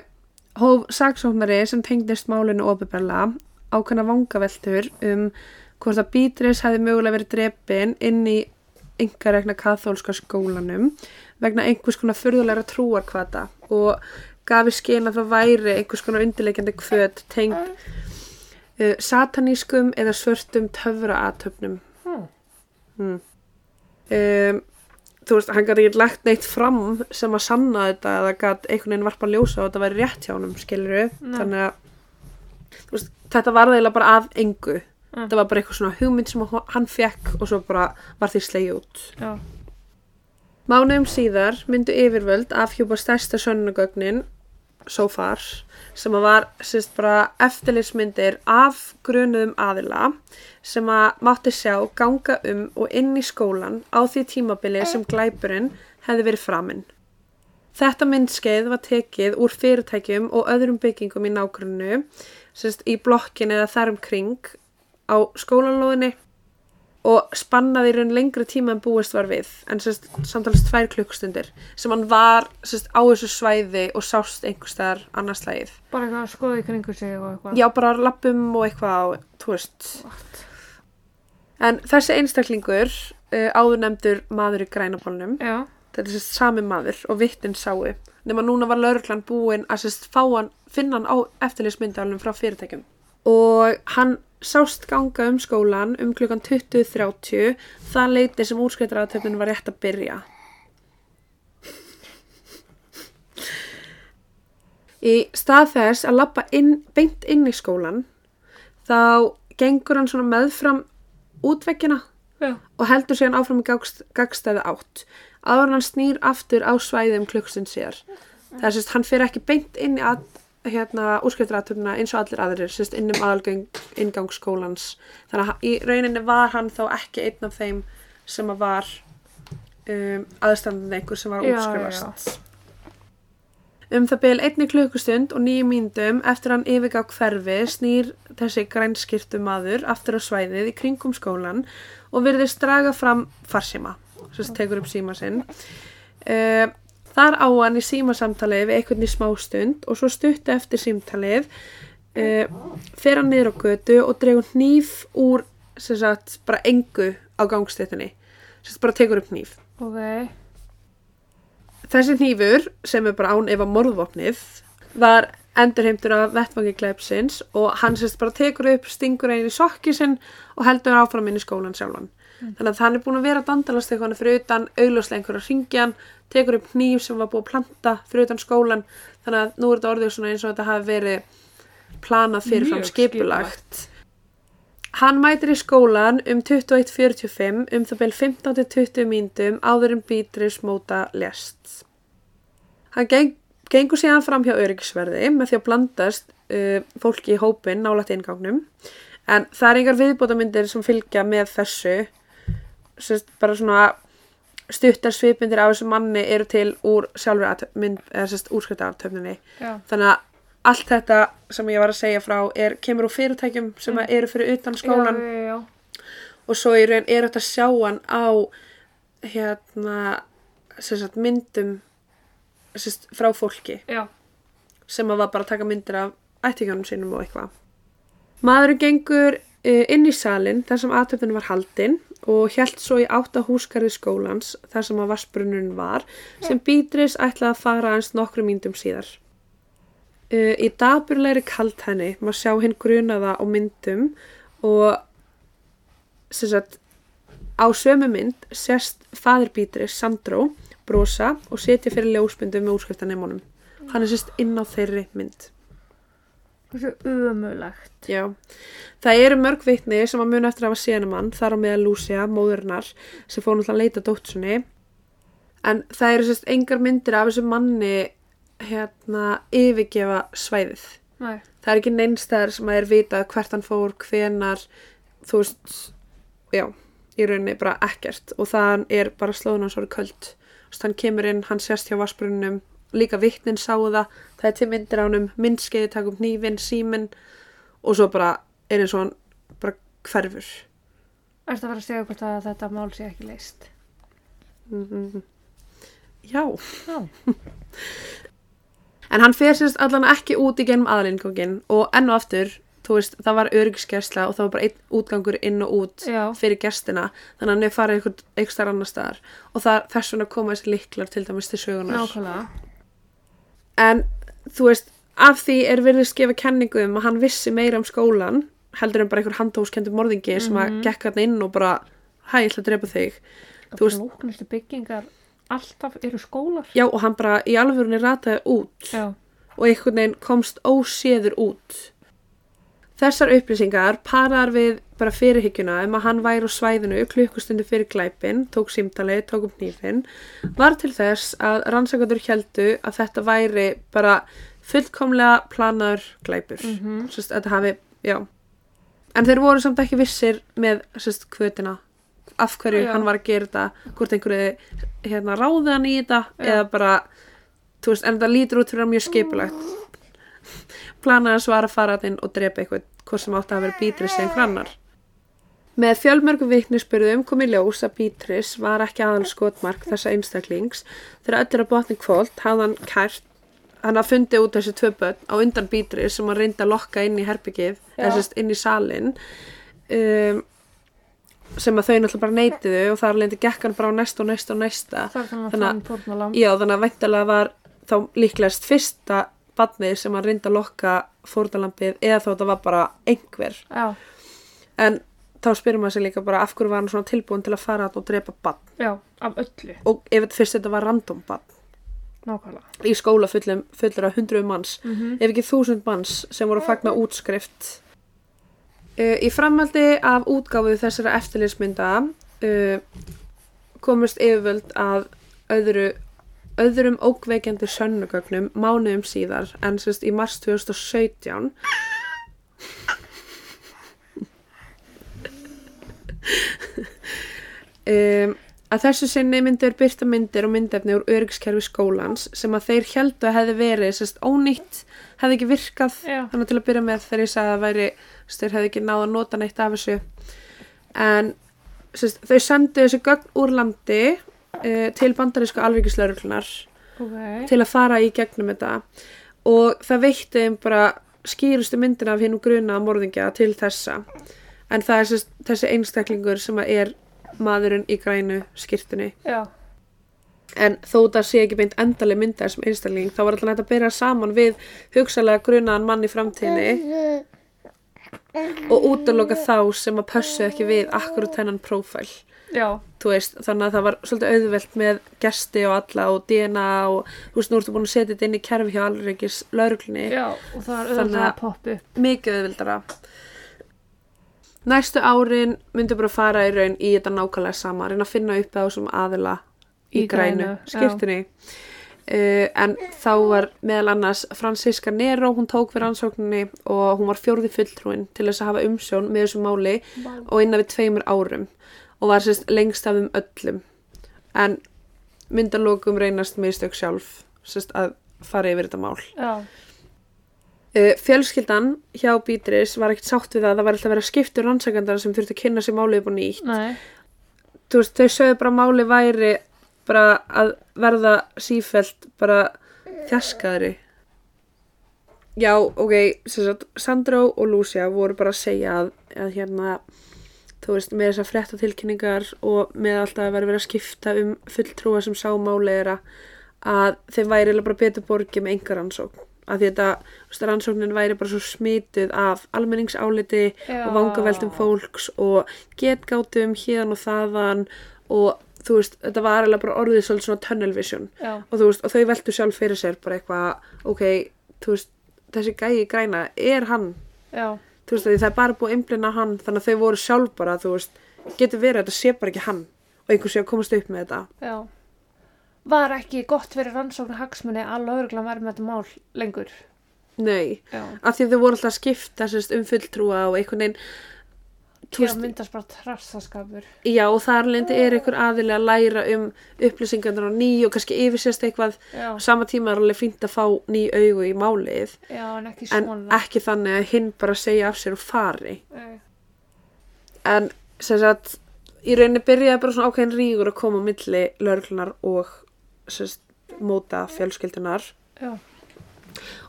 hóf saksóknari sem tengdist málinu opiðbella ákveðna vangaveltur um hvort að Beatrice hefði mögulega verið drepin inn í yngaregna kathólska skólanum vegna einhvers konar furðulegra trúarkvata og gafi skinn að það væri einhvers konar undirleikjandi kvöt tengd uh, satanískum eða svörtum töfraatöfnum. Hmm. Hmm. Um, þú veist, hann gæti ekki lagt neitt fram sem að sanna þetta eða gæti einhvern veginn varpa ljósa og þetta væri rétt hjá honum, skilur Nei. þannig að veist, þetta var eiginlega bara að engu Mm. þetta var bara eitthvað svona hugmynd sem hann fekk og svo bara var því slegið út Já. Mánuðum síðar myndu yfirvöld afhjúpa stærsta sönnugögnin so far sem var eftirlitsmyndir af grunuðum aðila sem að mátti sjá ganga um og inn í skólan á því tímabili sem glæpurinn hefði verið framinn. Þetta myndskeið var tekið úr fyrirtækjum og öðrum byggingum í nágrunnu, í blokkin eða þar um kring á skólanlóðinni og spannaði í raun lengri tíma en búist var við en sérst, samtalið tvær klukkstundir sem hann var sérst, á þessu svæði og sást einhver staðar annars slægið. Bara eitthvað að skoða í kringu sig og eitthvað. Já, bara lappum og eitthvað, þú veist. En þessi einstaklingur, uh, áður nefndur maður í grænabólnum, þetta er sérst sami maður og vittin sáu, nema núna var lauruglan búin að sérst fá hann, finna hann á eftirlýsmyndalum frá fyrirtækjum. Og hann sást ganga um skólan um klukkan 20.30 það leiti sem úrskreitraðatöfnin var rétt að byrja. Í stað þess að lappa inn, beint inn í skólan þá gengur hann svona meðfram útveggina Já. og heldur síðan áfram í gagst, gagstæði átt. Áður hann snýr aftur á svæði um klukkstund síðar. Það er sérst, hann fyrir ekki beint inn í að, hérna, úrskriftaratöfna eins og allir aðrir, sérst, inn um aðalgöng inngang skólans. Þannig að í rauninni var hann þá ekki einn af þeim sem að var um, aðstandandi einhver sem var að Já, útskrifast. Um það byl einni klukkustund og nýju mínutum eftir hann yfirgá hverfi snýr þessi grænskirtu maður aftur á svæðið í kringum skólan og virðist draga fram farsíma, sem tekur upp síma sinn. Uh, þar á hann í símasamtalið við einhvern í smástund og svo stuttu eftir símtalið uh, fer hann niður á götu og dregur hníf úr sem sagt bara engu á gangstéttinni sem bara tekur upp hníf. Ok. Þessi hnífur, sem er bara án efa morðvopnið, var endurheimtur af vettvangi glæpsins og hann sérst bara tekur upp, stingur einu í sokki sinn og heldur áfram inn í skólan sjálfan. Þannig að hann er búin að vera að dandalast eitthvað fyrir utan, augljóslega einhverja ringjan, tekur upp hníf sem var búið að planta fyrir utan skólan. Þannig að nú er þetta orðið svona eins og þetta hafi verið planað fyrirfram Mjög skipulagt. Hann mætir í skólan um 21.45 um það beil 15-20 mínútum áður en Beatrice móta lest. Hann geng, gengur síðan fram hjá öryggisverði með því að blandast uh, fólki í hópin nálægt ingangnum en það er engar viðbótamyndir sem fylgja með þessu sérst, bara svona stuttar svipmyndir af þessu manni eru til úr sjálfur mynd, eða sérst úrskriftartöfninni þannig að allt þetta sem ég var að segja frá er, kemur úr fyrirtækjum sem mm. eru fyrir utan skólan Já, já, já. og svo raun er þetta að sjá hann á hérna sagt, myndum sagt, frá fólki Já. sem að var bara að taka myndir af ættingjónum sínum og eitthvað. Maðurinn gengur uh, inn í salin þar sem aðtöfnun var haldin og hjælt svo í átta húsgarði skólans þar sem að vassbrunnun var sem Beatrice ætlaði að fara aðeins nokkru myndum síðar. Uh, í daburlegri kalt henni maður sjá hinn grunaða á myndum og sagt á sömu mynd sérst fadir Beatrice, Sandro, brosa og setja fyrir ljósmyndu með útskriftanemunum. Hann er sérst inn á þeirri mynd. Þessu umulegt. Já, það eru mörg vitni sem að muna eftir að hafa séðan mann, þar á meðal Lúcia, móðurinnar, sem fór náttúrulega að leita dótsunni. En það eru sérst engar myndir af þessu manni hérna yfirgefa svæðið. Nei. Það er ekki neinstæðar sem að er vitað hvert hann fór, hvenar, þú veist, já, í rauninni bara ekkert. Og það er bara slóðun hans orðið köld. Þú veist, hann kemur inn, hann sérst hjá vassbrunnum, líka vittnin sáu það, það er til myndir á honum, myndskeiði taka upp nývin, síminn og svo bara er eins og hann bara hverfur. Ertu að fara að segja hvort að þetta mál sé ekki leist? Mm Já. Já. En hann fer sérst allan ekki út í genum aðalinningangin og enn og aftur, þú veist, það var öryggiskersla og það var bara einn útgangur inn og út Já. fyrir gestina, þannig að hann er farið eitthvað starf annar staðar og það, þess vegna koma þessi liklar til dæmis til sögunar. Nákvæmlega. En þú veist, af því er verið gefa kenningu um að hann vissi meira um skólan heldur en bara einhver handhóskendur morðingi sem að gekk hann inn og bara hæ, ég ætla að drepa þig. Þú Þú veist-. Lóknustu byggingar alltaf eru skólar. Já, og hann bara í alvörunni rataði út Já. og einhvern veginn komst óséður út. Þessar upplýsingar parar við bara fyrirhyggjuna um að hann væri á svæðinu klukkustundu fyrir glæpin, tók símtali, tók upp nýfin, var til þess að rannsakandur heldu að þetta væri bara fullkomlega planaður glæpur. Mm Mhm. Sest, þetta hafi, já. En þeir voru samt ekki vissir með sest, kvötina, af hverju Já. hann var að gera þetta, hvort einhverju hérna, ráði hann í þetta Já. eða bara, þú veist, en það lítur út fyrir að mjög skipulegt planað hans var að fara inn og drepa eitthvað hvort sem átti að vera Beatrice eða einhver annar með fjölmörgum viknisspurðum kom í ljós að Beatrice var ekki aðal skotmark þessa einstaklings þegar öll er að botni kvólt hafði hann kært hann að fundi út þessi tvö börn á undan Beatrice sem hann reyndi að lokka inn í herbyggið sérst inn í salin um, sem að þau náttúrulega bara neitiðu og þar lendi gekk hann bara á næsta og næsta og næsta þannig að. Já, þannig að væntalega var þá líklegast fyrsta badnið sem hann reyndi að lokka fórnalampið eða þá þetta var bara einhver. Já. En þá spyrir maður sig líka bara af hverju var hann svona tilbúin til að fara og drepa badn. Já, af öllu. Og ef þetta fyrst þetta var random badn Nákvæmlega. í skóla fullum, fullur af hundruðum manns, Mm ef ekki þúsund manns sem voru að fagna útskrift. Uh, í framhaldi af útgáfu þessara eftirlitsmynda uh, komust yfirvöld að öðru, öðrum ókveikjandi sönnugögnum mánuðum síðar en sérst í mars 2017 um, að þessu sinni myndir byrta myndir og myndefni úr öryggskerfi skólans sem að þeir heldu að hefði verið sérst ónýtt, hefði ekki virkað Já. þannig til að byrja með þegar ég sagði að væri þeir hefði ekki náð að nota neitt af þessu en sérst, þau sendu þessu gögn úr landi uh, til bandarísku alvíkislauruglunar Ok. til að fara í gegnum þetta og það veitti þeim bara skýrustu myndina af hinn gruna morðingja til þessa en það er sérst, þessi einstaklingur sem er maðurinn í grænu skýrtunni Já. en þó það sé ekki beint endaleg mynda sem einstakling þá var alltaf nætt að byrja saman við hugsalega grunaðan mann í framtíðinni og útloka þá sem að pössu ekki við akkurat þennan prófæl veist, þannig að það var svolítið auðvelt með gesti og alla og DNA og þú veist, nú ertu búin að setja þetta inn í kerfi hjá alreikis lauruglunni Já. Og það er auðvitað að- upp. mikið auðveldara næstu árin myndi bara fara í raun í þetta nákvæmlega sama reyna að finna upp á þessum aðila í, Í grænu, grænu, skiptinni Uh, en þá var meðal annars Franziska Nero, hún tók við rannsókninni og hún var fjórði fulltrúin til þess að hafa umsjón með þessu máli og innan við tveimur árum og var sérst lengst af um öllum. En myndalókum reynast mistök sjálf sérst að fara yfir þetta mál. Já, fjölskyldan hjá Beatrice var ekkert sátt við það. Að það var alltaf að vera skiptur rannsakandar sem þurfti að kynna sér málið upp og nýtt. Veist, þau sögðu bara að máli væri bara að verða sífelt bara þjaskaðri já, ok sagt, Sandro og Lucia voru bara að segja að, að hérna þú veist, með þessar fréttatilkynningar og með alltaf að vera verið að skipta um fulltrúa sem sá máleira að þeim væri bara betur borgið með enga rannsókn að því þetta, rannsóknin væri bara svo smituð af almenningsáliti og vangaveldum fólks og getgátum hérna og þaðan og þú veist, þetta var eiginlega bara orðið svolítið svona tunnel vision. Og veist, og þau veltu sjálf fyrir sér bara eitthvað, ok, þú veist þessi gæi græna, er hann? Veist, það er bara búið að imblina hann þannig að þau voru sjálf bara, þú veist getur verið að þetta sé bara ekki hann og einhver sé að komast upp með þetta. Já. Var ekki gott fyrir rannsóknar hagsmunni að lögreglan verið með þetta mál lengur? nei, Já. af því þau voru alltaf sérst, um fulltrúa og einhvern veginn Hér myndast bara trassaskapur. já, og þar lendi er einhver aðili að læra um upplýsingarnar á ný og kannski yfirsést eitthvað Já, sama tíma er alveg fínt að fá ný augu í málið já, en ekki en svona. ekki þannig að hinn bara segja af sér og fari Nei. en sem sagt í rauninni byrjaði bara svona ákveðin rígur að koma á milli lörglunar og sagt, móta fjölskyldunar Já,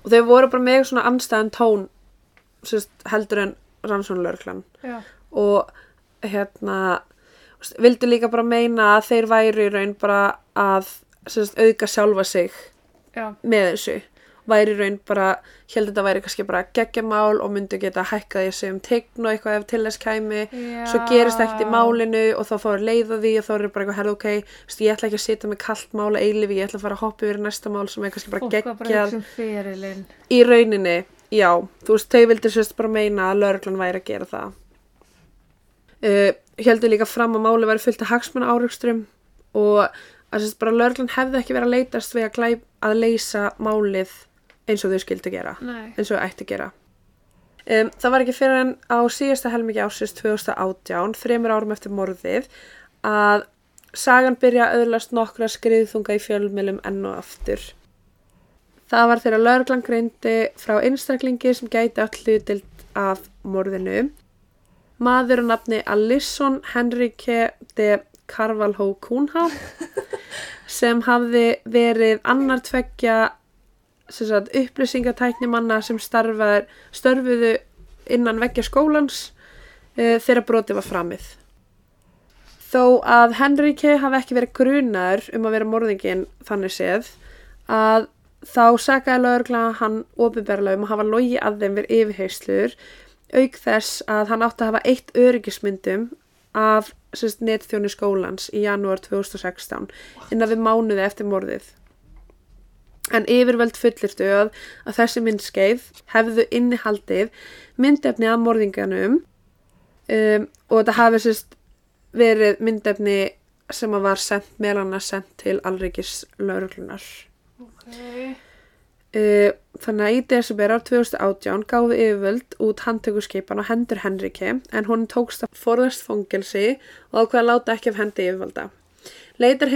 og þau voru bara með svona anstæðan tón sagt, heldur en rannsónlörglan já, og hérna vildu líka bara meina að þeir væri í raun bara að auðga sjálfa sig já, með þessu væri raun bara, held þetta væri kannski bara geggjamál og myndu geta hækkað í sig um tegn og eitthvað ef til þess kæmi. Já. svo gerist ekkert í málinu og þá fáir leið á því og þá er bara eitthvað herðu ok, þú veist, ég ætla ekki að sitja með kallt mál að eilifi, ég ætla að fara að hoppa yfir næsta mál sem er kannski bara að geggjað. um í rauninni, já, þú veist, þau vildi sérst bara meina að lögreglan væri að gera það. Uh, heldur líka fram að máli væri fullt af hagsmuna áraugstrum og að sérst bara lögreglan hefði ekki verið að leitast við að, að leysa málið eins og þau skildi gera Nei, eins og þau ætti gera. Um, það var ekki fyrir en á síðasta helmingi ásins 2018, þremur árum eftir morðið að sagan byrja að öðlast nokkra skriðþunga í fjölmjölum enn og aftur. Það var þegar lögreglan greindi frá einstaklingi sem gæti all hlutild af morðinu. Maður á nafni Alisson Henrique de Carvalho Cunha sem hafði verið annar tveggja upplýsingatækni manna sem starfaður, störfuðu innan veggja skólans uh, þegar brotið var framið. Þó að Henrike hafi ekki verið grunar um að vera morðingin þannig séð að þá sakaði lögregla hann ofinberlega um að hafa logi að þeim verið yfirheyslur auk þess að hann átti að hafa eitt öryggismyndum af netþjóni skólans í janúar 2016 innan við mánuði eftir morðið. En yfirvöld fullirtu að, að þessi myndskeið hefðu innihaldið myndefni af morðinganum um, og þetta hafi sérst verið myndefni sem að var sendt meðlan að sendt til alrikis lauruglunar. ok. Uh, þannig að í desember ár 2018 gáfi yfirvöld út handtökurskipan á hendur Henriki en hún tókst að forðast fangelsi og ákveða að láta ekki af hendi yfirvalda. Leitar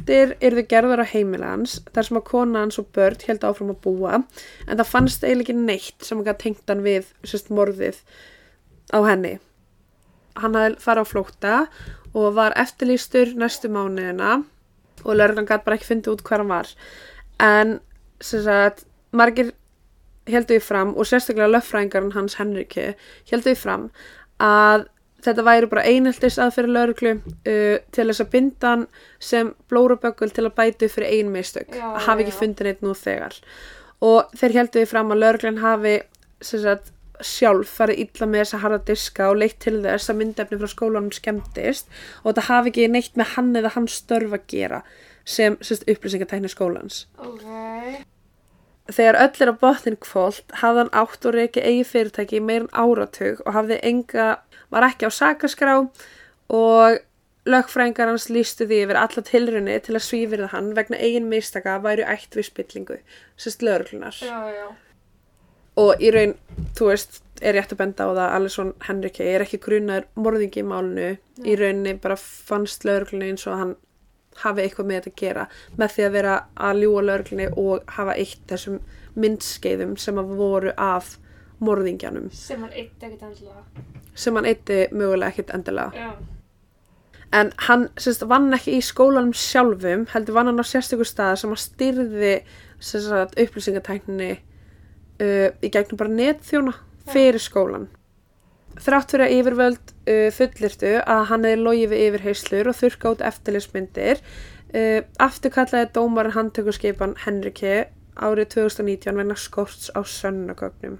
heimildir yrðu gerðar á heimilans þar sem að kona hans og börn held áfram að búa en það fannst eiginlega ekki neitt sem að tengt hann við sérst, morðið á henni. Hann hafði farið á flótta og var eftirlýstur næstu mánuðina og lörglan gæti bara ekki fundið út hver hann var. En sagt, margir heldur því fram og sérstaklega löffræðingarinn hans Henriki heldur því fram að þetta væri bara einheltis aðferði lauruglu uh, til þess að binda hann sem blóraböggul til að bætu fyrir ein mistök að hafi ekki já. fundið neitt nú þegar og þeir heldur því fram að lauruglan hafi sagt, sjálf farið illa með þessa harða diska og leitt til þess að myndefni frá skólanum skemmtist og þetta hafi ekki neitt með hann eða hans störf að gera sem, sem upplýsingatækni skólans Ok. Þegar öll er á botnin kvólt hafði hann átt og reiki eigi fyrirtæki í meirinn áratug og hafði enga, var ekki á sakaskrá og lögfræðingar hans lístu því yfir alla tilrunni til að svífirða hann vegna eigin mistaka væru ætt við spillingu, sérst lögurlunar. Já, já. Og í raun, þú veist, er rétt að benda á það, Alisson Henrike er ekki grunaður morðingi í málinu. Í rauninni bara fannst lögurlunni eins og hann hafi eitthvað með þetta að gera með því að vera að ljúa lögurlunni og hafa eitt þessum myndskeiðum sem að voru af morðingjanum Sem hann eitt ekkert endilega. sem hann eitti mögulega ekkit endilega. Já. En hann semst, vann ekki í skólanum sjálfum, heldur vann hann á sérstökur stað sem að styrði upplýsingatækninni uh, í gegnum bara netþjóna fyrir skólan. Þrátt fyrir að yfirvöld uh, fullirtu að hann hefði logið við yfirheyslur og þurrka út eftirlismyndir, uh, afturkallaði dómarinn handtökurskipan Henriki árið 2019 vegna skorts á sönnagögnum.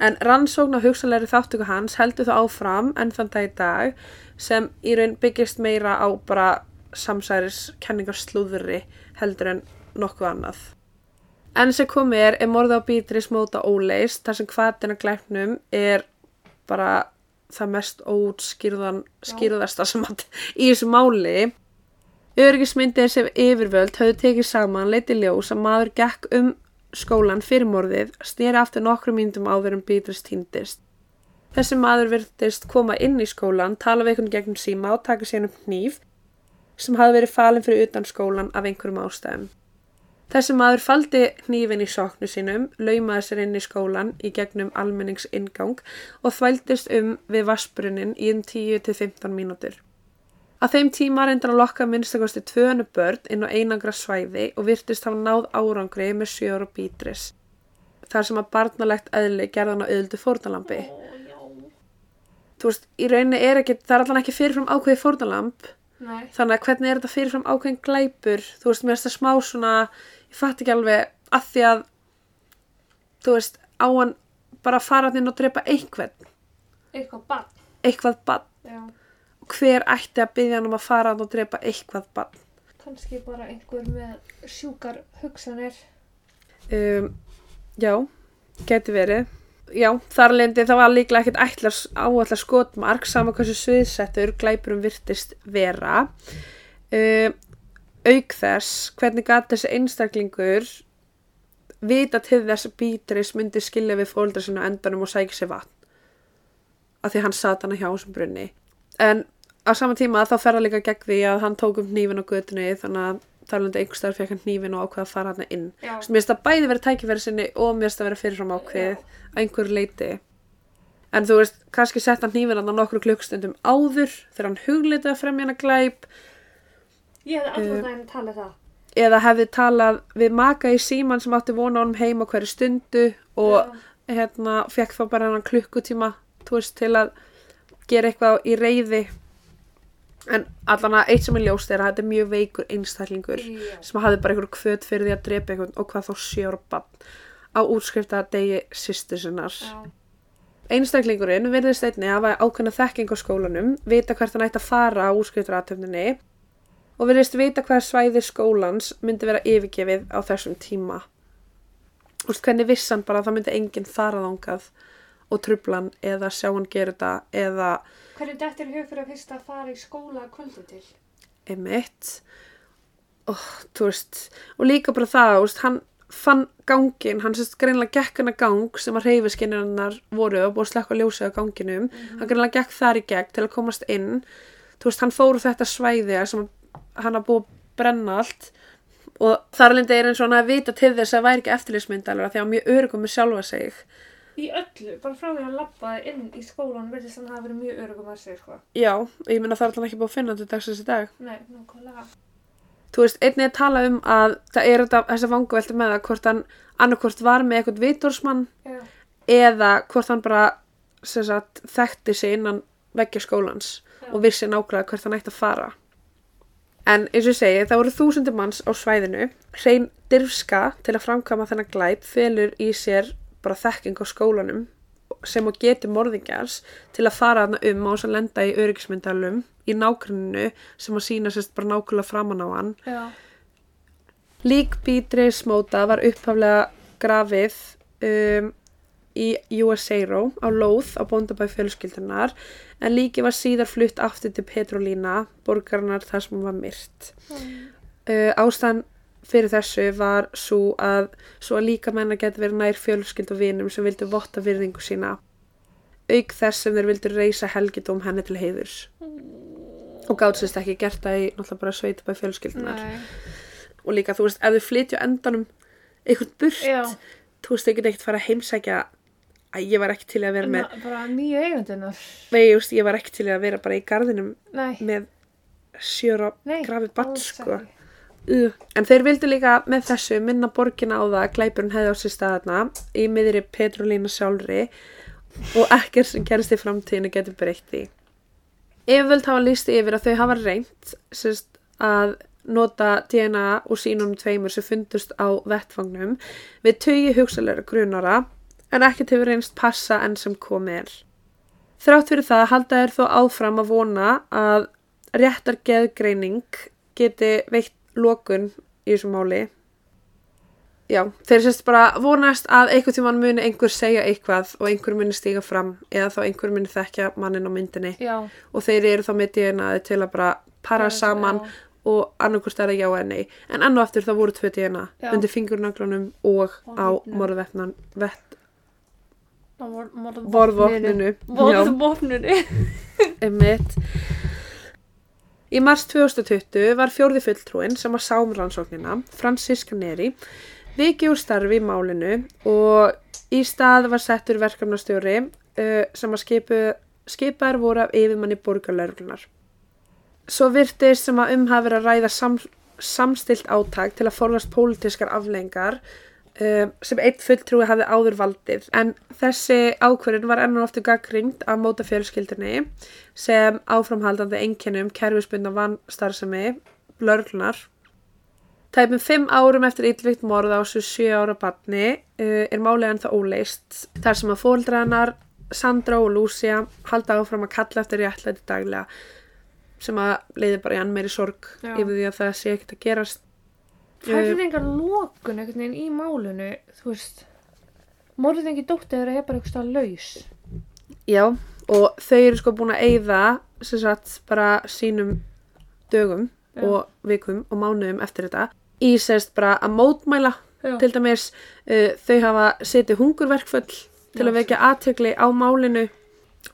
En rannsókn á hugsanlegri þáttöku hans heldur þó áfram enn þann dag í dag sem í raun byggist meira á bara samsæris kenningarslúðri heldur en nokkuð annað. Enn sem komið er er morða á Beatrice móta óleist þar sem hvaðina glæpnum er bara það mest óutskýrðan skýrðasta sem að í þessu máli. Örgismyndir sem yfirvöld höfðu tekið saman leiti ljós að maður gekk um skólan fyrir morðið snýri aftur nokkru mínútum áður en Beatrice týndist. Þessi maður virtist koma inn í skólan, tala við einhvern gegnum síma og taka sér um hníf sem hafði verið falin fyrir utan skólan af einhverjum ástæðum. Þessi maður faldi hnífin í soknu sínum, laumaði sér inn í skólan í gegnum almenningsingang og þvældist um við vassbrunnin í um 10-15 mínútur. Að þeim tíma reyndan að lokka minnstakosti 200 börn inn á einangra svæði og virtist hafa náð árangri með sjór og bítris. Þar sem að barnalegt eðli gerðan á auðildu fórnalambi. Þú veist, í rauninni er ekki, það er allan ekki fyrirfram ákveði fórnalamb. Nei. Þannig að hvernig er þetta fyrirfram ákveðin glæpur? Þú veist, mér finnst það smá svona, ég fatt ekki alveg að því að, þú veist, á hann bara að fara inn og drepa einhvern, Eitthvað bann. eitthvað bann. Já. Hver ætti að byggja hann um að fara inn og drepa eitthvað bann? Kanski bara einhver með sjúkar hugsanir. Um, já, geti verið. Já, þar lendi það var líklega ekkert ætlar áallar skotmark sama hversu sviðsettur glæpurum virtist vera. Um, auk þess, hvernig gat þessi einstaklingur vita til þess að Beatrice myndi skilja við fóldra sinna endanum og sækja sér vatn. Af því hann sat hana hjá þessum brunni. En á sama tíma þá fer það líka gegn því að hann tók um hnífin á götunni þannig að talandi einhverstaðar fekk hann hnífin og ákveða að fara hann inn. Mér finnst það bæði verið tækifæri sinni og mér finnst það verið fyrirfram ákveðið að einhverju leiti. En þú veist, kannski sett hann hnífin hann á nokkru klukkstundum áður þegar hann huglitið að fremja hana glæp Ég hefði Eh, alltaf daginn að tala það. eða hefði talað við maka í síman sem átti vona honum heim á hverju stundu og hérna fekk þá bara hann klukkutíma veist, til að gera eitthvað í reyði. En allan að eitt sem er ljóst er að þetta er mjög veikur einstaklingur. Já. sem hafði bara einhver kvöt fyrir því að drepa einhvern og hvað þá sjóra bann á útskrifta degi sýstur sinnar. Já. Einstaklingurinn virðist einni að hafa ákveðna þekking á skólanum, vita hvert hann ætti að fara á útskriftratöfninni og virðist vita hvað svæði skólans myndi vera yfirgefið á þessum tíma. Þú veist, hvernig viss hann bara að það myndi enginn fara þangað og trubla hann eða sjá hann gera þetta eða Hvernig er hug fyrir að fyrst að fara í skóla að kvöldu til? emitt og þú veist og líka bara það, þú veist, hann fann gangin, hann sérst greinlega gekk hana gang sem að reyfiskinnirnar voru og búið að slekka ljósið á ganginum hann greinlega gekk þar í gegn til að komast inn þú veist, hann fór úr þetta svæði sem hann að búið að brenna allt og þar alveg er eins og hann að vita til þess að væri ekki eftirlýsmyndalur því að hann mjög örugum með sjálfa sig Í öllu, bara frá því að hann labbaði inn í skólan verðist hann hafa verið mjög örugum að sig, sko. já, ég minna það er alltaf ekki búið að finna þetta dagsins í dag Nei, nákvæmlega. þú veist, einnig að tala um að það er þetta, þessa vanguvelti með það hvort hann annarkvort var með eitthvað vitorsmann Já. eða hvort hann bara sagt, þekkti sig innan veggja skólans Já. og vissi nákvæmlega hvert hann ætti að fara en eins og ég segi, það voru þúsundir manns á svæðinu hrein dirfska til að framkama þennan glæp felur í sér bara þekking á skólanum sem og getur morðingjars til að fara þarna um á þess að lenda í öryggismyndalum í nágruninu sem að sína sérst bara nákvæmlega framan á hann Já. Lík Beatrice Móta var upphaflega grafið um, í USARO á lóð á bóndabæ fjölskyldunar en líki var síðar flutt aftur til Petrolína, borgarinnar þar sem hún var myrt. Uh, ástæðan fyrir þessu var svo að, svo að líka menna geti verið nær fjölskyld og vinum sem vildu votta virðingu sína. Auk þess sem þeir vildu reysa helgidóm henni til heiðurs. Og gátt sérst ekki gert það í náttúrulega bara sveitabæ fjölskyldunar. Nei. Og líka þú veist, ef þau flytja á endanum einhvern burt, Já. þú veist, þau geta ekkert fara að heimsækja að ég var ekki til að vera með, Na, bara nýju eigundunar. nei, ég veist, ég var ekki til að vera bara í garðinum Nei. með sjöra Nei. grafið batt, sko. Uh. En þeir vildu líka með þessu minna borgina á það að glæpurinn hefði á sér staðarna í miðri Petrolína sjálfri og ekkert sem gerist í framtíðinu getur breytt því. Yfirvöld hafa líst yfir að þau hafa reynt sérst, að nota DNA úr sínunum tveimur sem fundust á vettfangnum við tugi hugsalega grunara en ekkert hefur reynst passa enn sem komið er. Þrátt fyrir það halda þeir þó áfram að vona að réttar geðgreining geti veitt lokun í þessu máli. Já, þeir sérst bara vonast að einhvern tímann muni einhver segja eitthvað og einhver muni stíga fram eða þá einhver muni þekkja mannin á myndinni Já. og þeir eru þá með DNA-ið til að bara para saman Já. og annarkvist er það já eða nei. En enn og aftur það voru tvö Já. undir fingurnaglunum og Og á morðvefnan vett, Á vor- morð- vorvopninu. Vorvopninu. Einmitt. Í mars 2020 var fjórði fulltrúin sem að sá um rannsóknina, Franziska Neri, vikið úr starfi í málinu og í stað var settur verkefnastjóri uh, sem að skipu, skipaður voru af yfirmanni borgarlörglunar. Svo virtist sem að um hafi verið að ræða sam, samstilt átak til að forðast pólitískar aflengar sem eitt fulltrúi hafði áður valdið. En þessi ákvörðin var enn og aftur gaggrind af móta fjölskyldunni sem áframhaldandi einkennum kerfisbundna vannstarfsemi lörglunar. Tæpum fimm árum eftir ítvikt morð á þessu sjö ára batni uh, er málið ennþá óleist þar sem að fóldræðanar Sandra og Lúcia halda áfram að kalla eftir réttlæti daglega sem að leiði bara í enn meiri sorg Já. yfir því að það sé ekkert að gerast. Færðu engar lokun einhvern veginn í málinu, þú veist. Morðingi þeirra er bara eitthvað stað laus. Já, og þau eru sko búin að eyða sem sagt bara sínum dögum Já. og vikum og mánuðum eftir þetta í sérst bara að mótmæla Já. til dæmis uh, þau hafa setið hungurverkföll til Já. að vekja aðtökli á málinu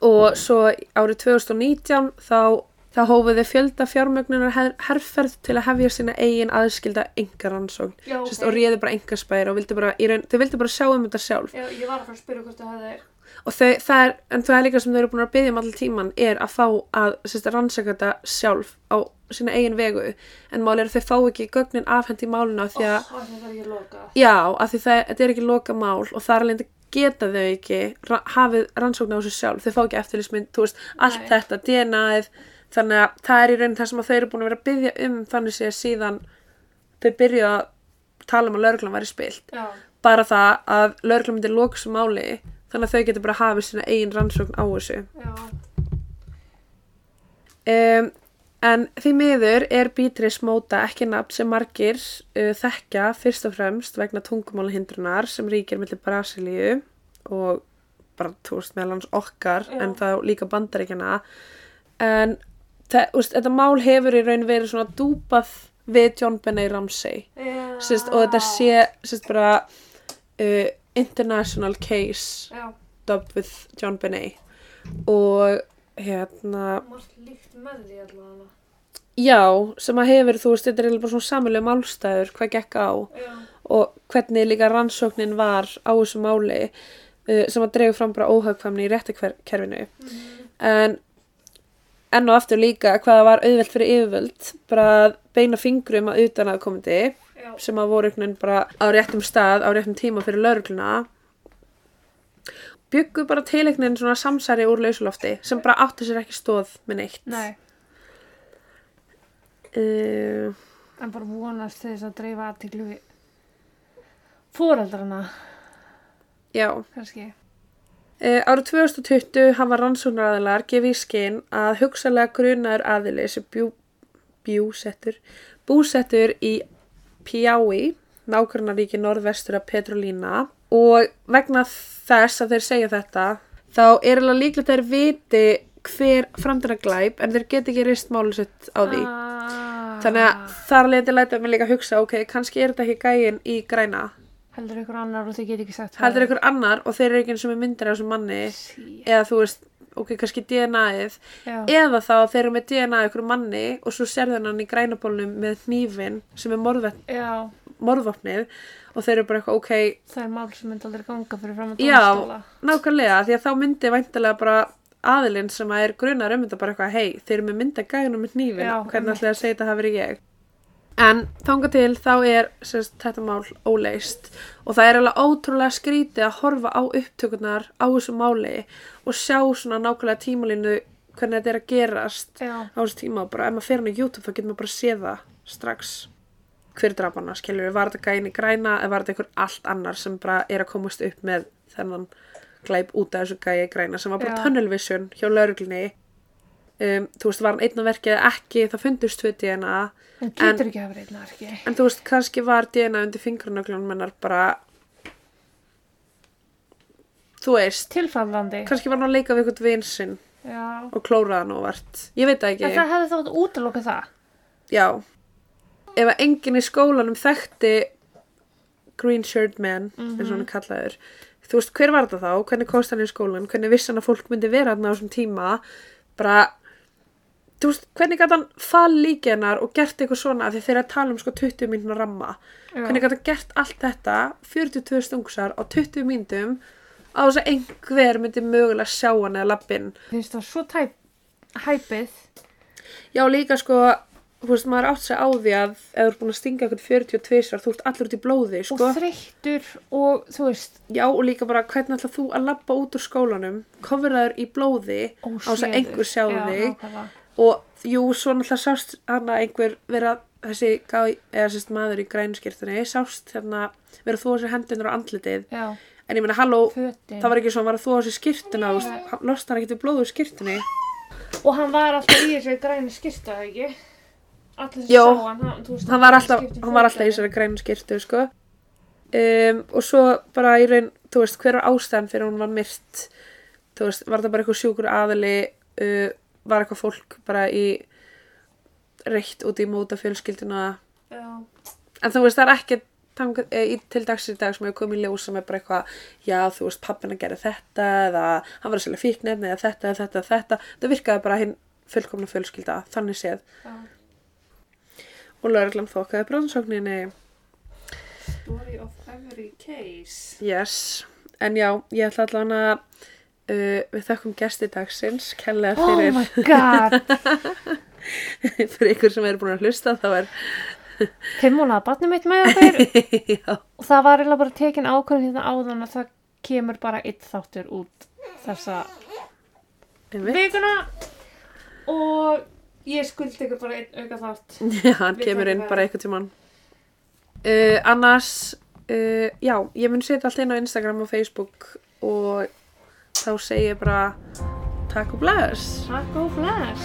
og svo árið 2019 þá, þá hófuðu fjölda fjármögnunar her herrferð til að hefja sína eigin aðskilda enga rannsókn Já, Sérst, og réðu bara enga spæra og vildu bara, raun, þau vildu bara sjá um þetta sjálf. Já, ég var að fara að spyrja hvort það hefði... og þau, það er, en það er líka sem þau eru búin að byggja um allir tíman er að fá að sérst, rannsaka þetta sjálf á sína eigin vegu. En mál er að þau fá ekki gögnin afhend í máluna því að, Ó, það er ekki loka. já, af því það, þetta er ekki loka mál og það er alveg geta þau ekki ra hafið rannsókn á þessu sjálf. Þau fá ekki eftirlýsmynd, þú veist, allt þetta DNA-ið, þannig að það er í raun það sem að þau eru búin að vera að byggja um þannig sé síðan þau byrjuðu að tala um að lauruglan væri spilt Já. bara það að lauruglan myndi þessu máli þannig að þau getur bara hafið sína eigin rannsókn á þessu um, en því miður er Beatrice Móta ekki nafn sem margir uh, þekkja fyrst og fremst vegna tungumálahindrunar sem ríkir millir Brasilíu og bara þú veist meðal hans okkar Já. en þá líka bandaríkjana en þetta mál hefur í raun verið svona dúpað við John Benet Ramsey Já. sérst, og þetta sé sérst, bara uh, international case Já. dubbed with John Benet og hérna já, sem að hefur þú veist, þetta er bara svona samilega málstæður hvað gekk á Já. og hvernig líka rannsóknin var á þessu máli uh, sem að dregur fram bara óhagkvæmni í réttikerfinu en enn og aftur líka hvað það var auðvelt fyrir yfirvöld bara að beina fingrum að utan að komandi Já. sem að voru bara á réttum stað, á réttum tíma fyrir laurugluna byggu bara tileiknin svona samsæri úr lausulofti sem bara átti sér ekki stóð með neitt Nei. uh, En bara vonast þess að dreifa aðtiklu við fóreldrana, já kannski. Uh, árið 2020 hafa rannsóknaraðilar gefið í skinn að hugsalega grunaður aðili sem bjú, bjúsettur, búsettur í Piaui, nákvæmnaríki norðvestur af Petrolína, og vegna þess að þeir segja þetta þá er alveg líklegt að þeir viti hver framdina glæp en þeir get ekki reist málu sitt á því ah. þannig að þar leiti læta mig líka að hugsa ok, kannski er þetta ekki gæin í græna heldur ykkur annar og þið get ekki sagt heldur einhver annar og þeir eru ekki eins og myndir af þessum manni Sí. eða þú veist, ok, kannski DNA-ið Já. eða þá þeir eru með DNA af einhverjum manni og svo sérðu hann í grænabólnum með hnífin sem er Já, morðvopnið og þeir eru bara eitthvað, ok, það er mál sem myndi aldrei ganga fyrir fram að Já. dómstóla. nákvæmlega því að þá myndi væntalega bara aðilinn sem að er grunar um þetta bara eitthvað, hei, þeir eru með mynda gæðunum með hnífin, Já, hvernig ætlaði að segja þetta hafi verið ég en þanga til þá er sérst, þetta mál óleist og það er alveg ótrúlega skrítið að horfa á upptökurnar á þessu máli og sjá svona nákvæmlega tímalínu hvernig þetta er að gerast Já, á þessu tíma og bara ef maður fer hann á YouTube þá getur maður bara að sé það strax. Hver draf hana, skilur var þetta gæin í græna eða var þetta einhver allt annar sem bara er að komast upp með þennan glæp út af þessu gæi græna sem var bara Já. tunnel vision hjá lauruglinni um, þú veist, var hann einn að verkið eða ekki, það fundust tvö DNA en getur ekki að vera einna ekki. en þú veist, kannski var DNA undir fingrunöglunum mennar bara þú veist Tilfallandi. kannski var hann að leika við eitthvað vin sinn Já. og klóraði hann óvart ég veit það En ekki það hefði þátt að útiloka það. Já. Ef að enginn í skólanum þekkti Green Shirt Man, eins og hann er kallaður, þú veist, hver var þetta þá? Hvernig komst hann í skólan? Hvernig vissi hann að fólk myndi vera hann á þessum tíma? Bara, þú veist, hvernig gæti hann fall líki hennar og gert eitthvað svona því þeir að tala um sko 20 mínúna ramma. Já. Hvernig gæti hann gert allt þetta, 42 stungusar á 20 mínútum á þess að einhver myndi mögulega sjá hann eða lappinn. Finnst það svo tæp, hæpið. Já, líka sko, þú veist, maður átt sig á því að ef þú ert búin að stinga eitthvað 42 svar, þú ert allur út í blóði, sko. Og þreyttur og þú veist, Já, og líka bara hvernig ætla þú að labba út úr skólanum, kofraður í blóði á þess að einhver sjá Já, þig. Og jú, svo náttúrulega sást hana einhver vera þessi gá, eða sérst maður í grænskirtunni, sást hérna vera þú þessi hendunar á andlitið, Já, en ég meina, halló, fötin. það var ekki svo hann var þú þessi skirtuna, þú veist, hann ekki til blóðu skirtunni. Og hann var alltaf í þessu græni eða ekki? Allir sem sá hann, hann, veist, hann var alltaf, hann var alltaf í þessari grænu skirtu sko. um, og svo bara í raun þú veist, hver var ástæðan fyrir hún var myrt þú veist, var það bara eitthvað sjúkur aðili uh, var eitthvað fólk bara í reitt út í móta fjölskylduna. Já, en þú veist, það er ekki tangað, e, í, til dags í dag sem hefur komið í ljós sem er bara eitthvað, já þú veist, pappina gerði þetta eða hann var að selja fíknefni eða þetta, eða þetta, þetta, það virkaði bara hinn fullkomna fjölskylda, þannig séð. Já. og lögreglan þokkaði bróðsókninni Story of every case. Yes, en já, ég ætla allan að uh, við þökkum gesti dagsins, kellega Oh fyrir, my god. fyrir ykkur sem eru búin að hlusta, þá er, Fimm múnaða barnið mitt með okkur og það var eiginlega bara tekin ákvörðin hérna áðan að það kemur bara eitt þáttur út þessa vikuna og ég skuldi ykkur bara einn auka þátt. já, hann Við kemur inn bara einhvern tímann. Uh, annars, uh, já, ég mun setja allt inn á Instagram og Facebook og þá segi ég bara takk og bless. Takk og bless.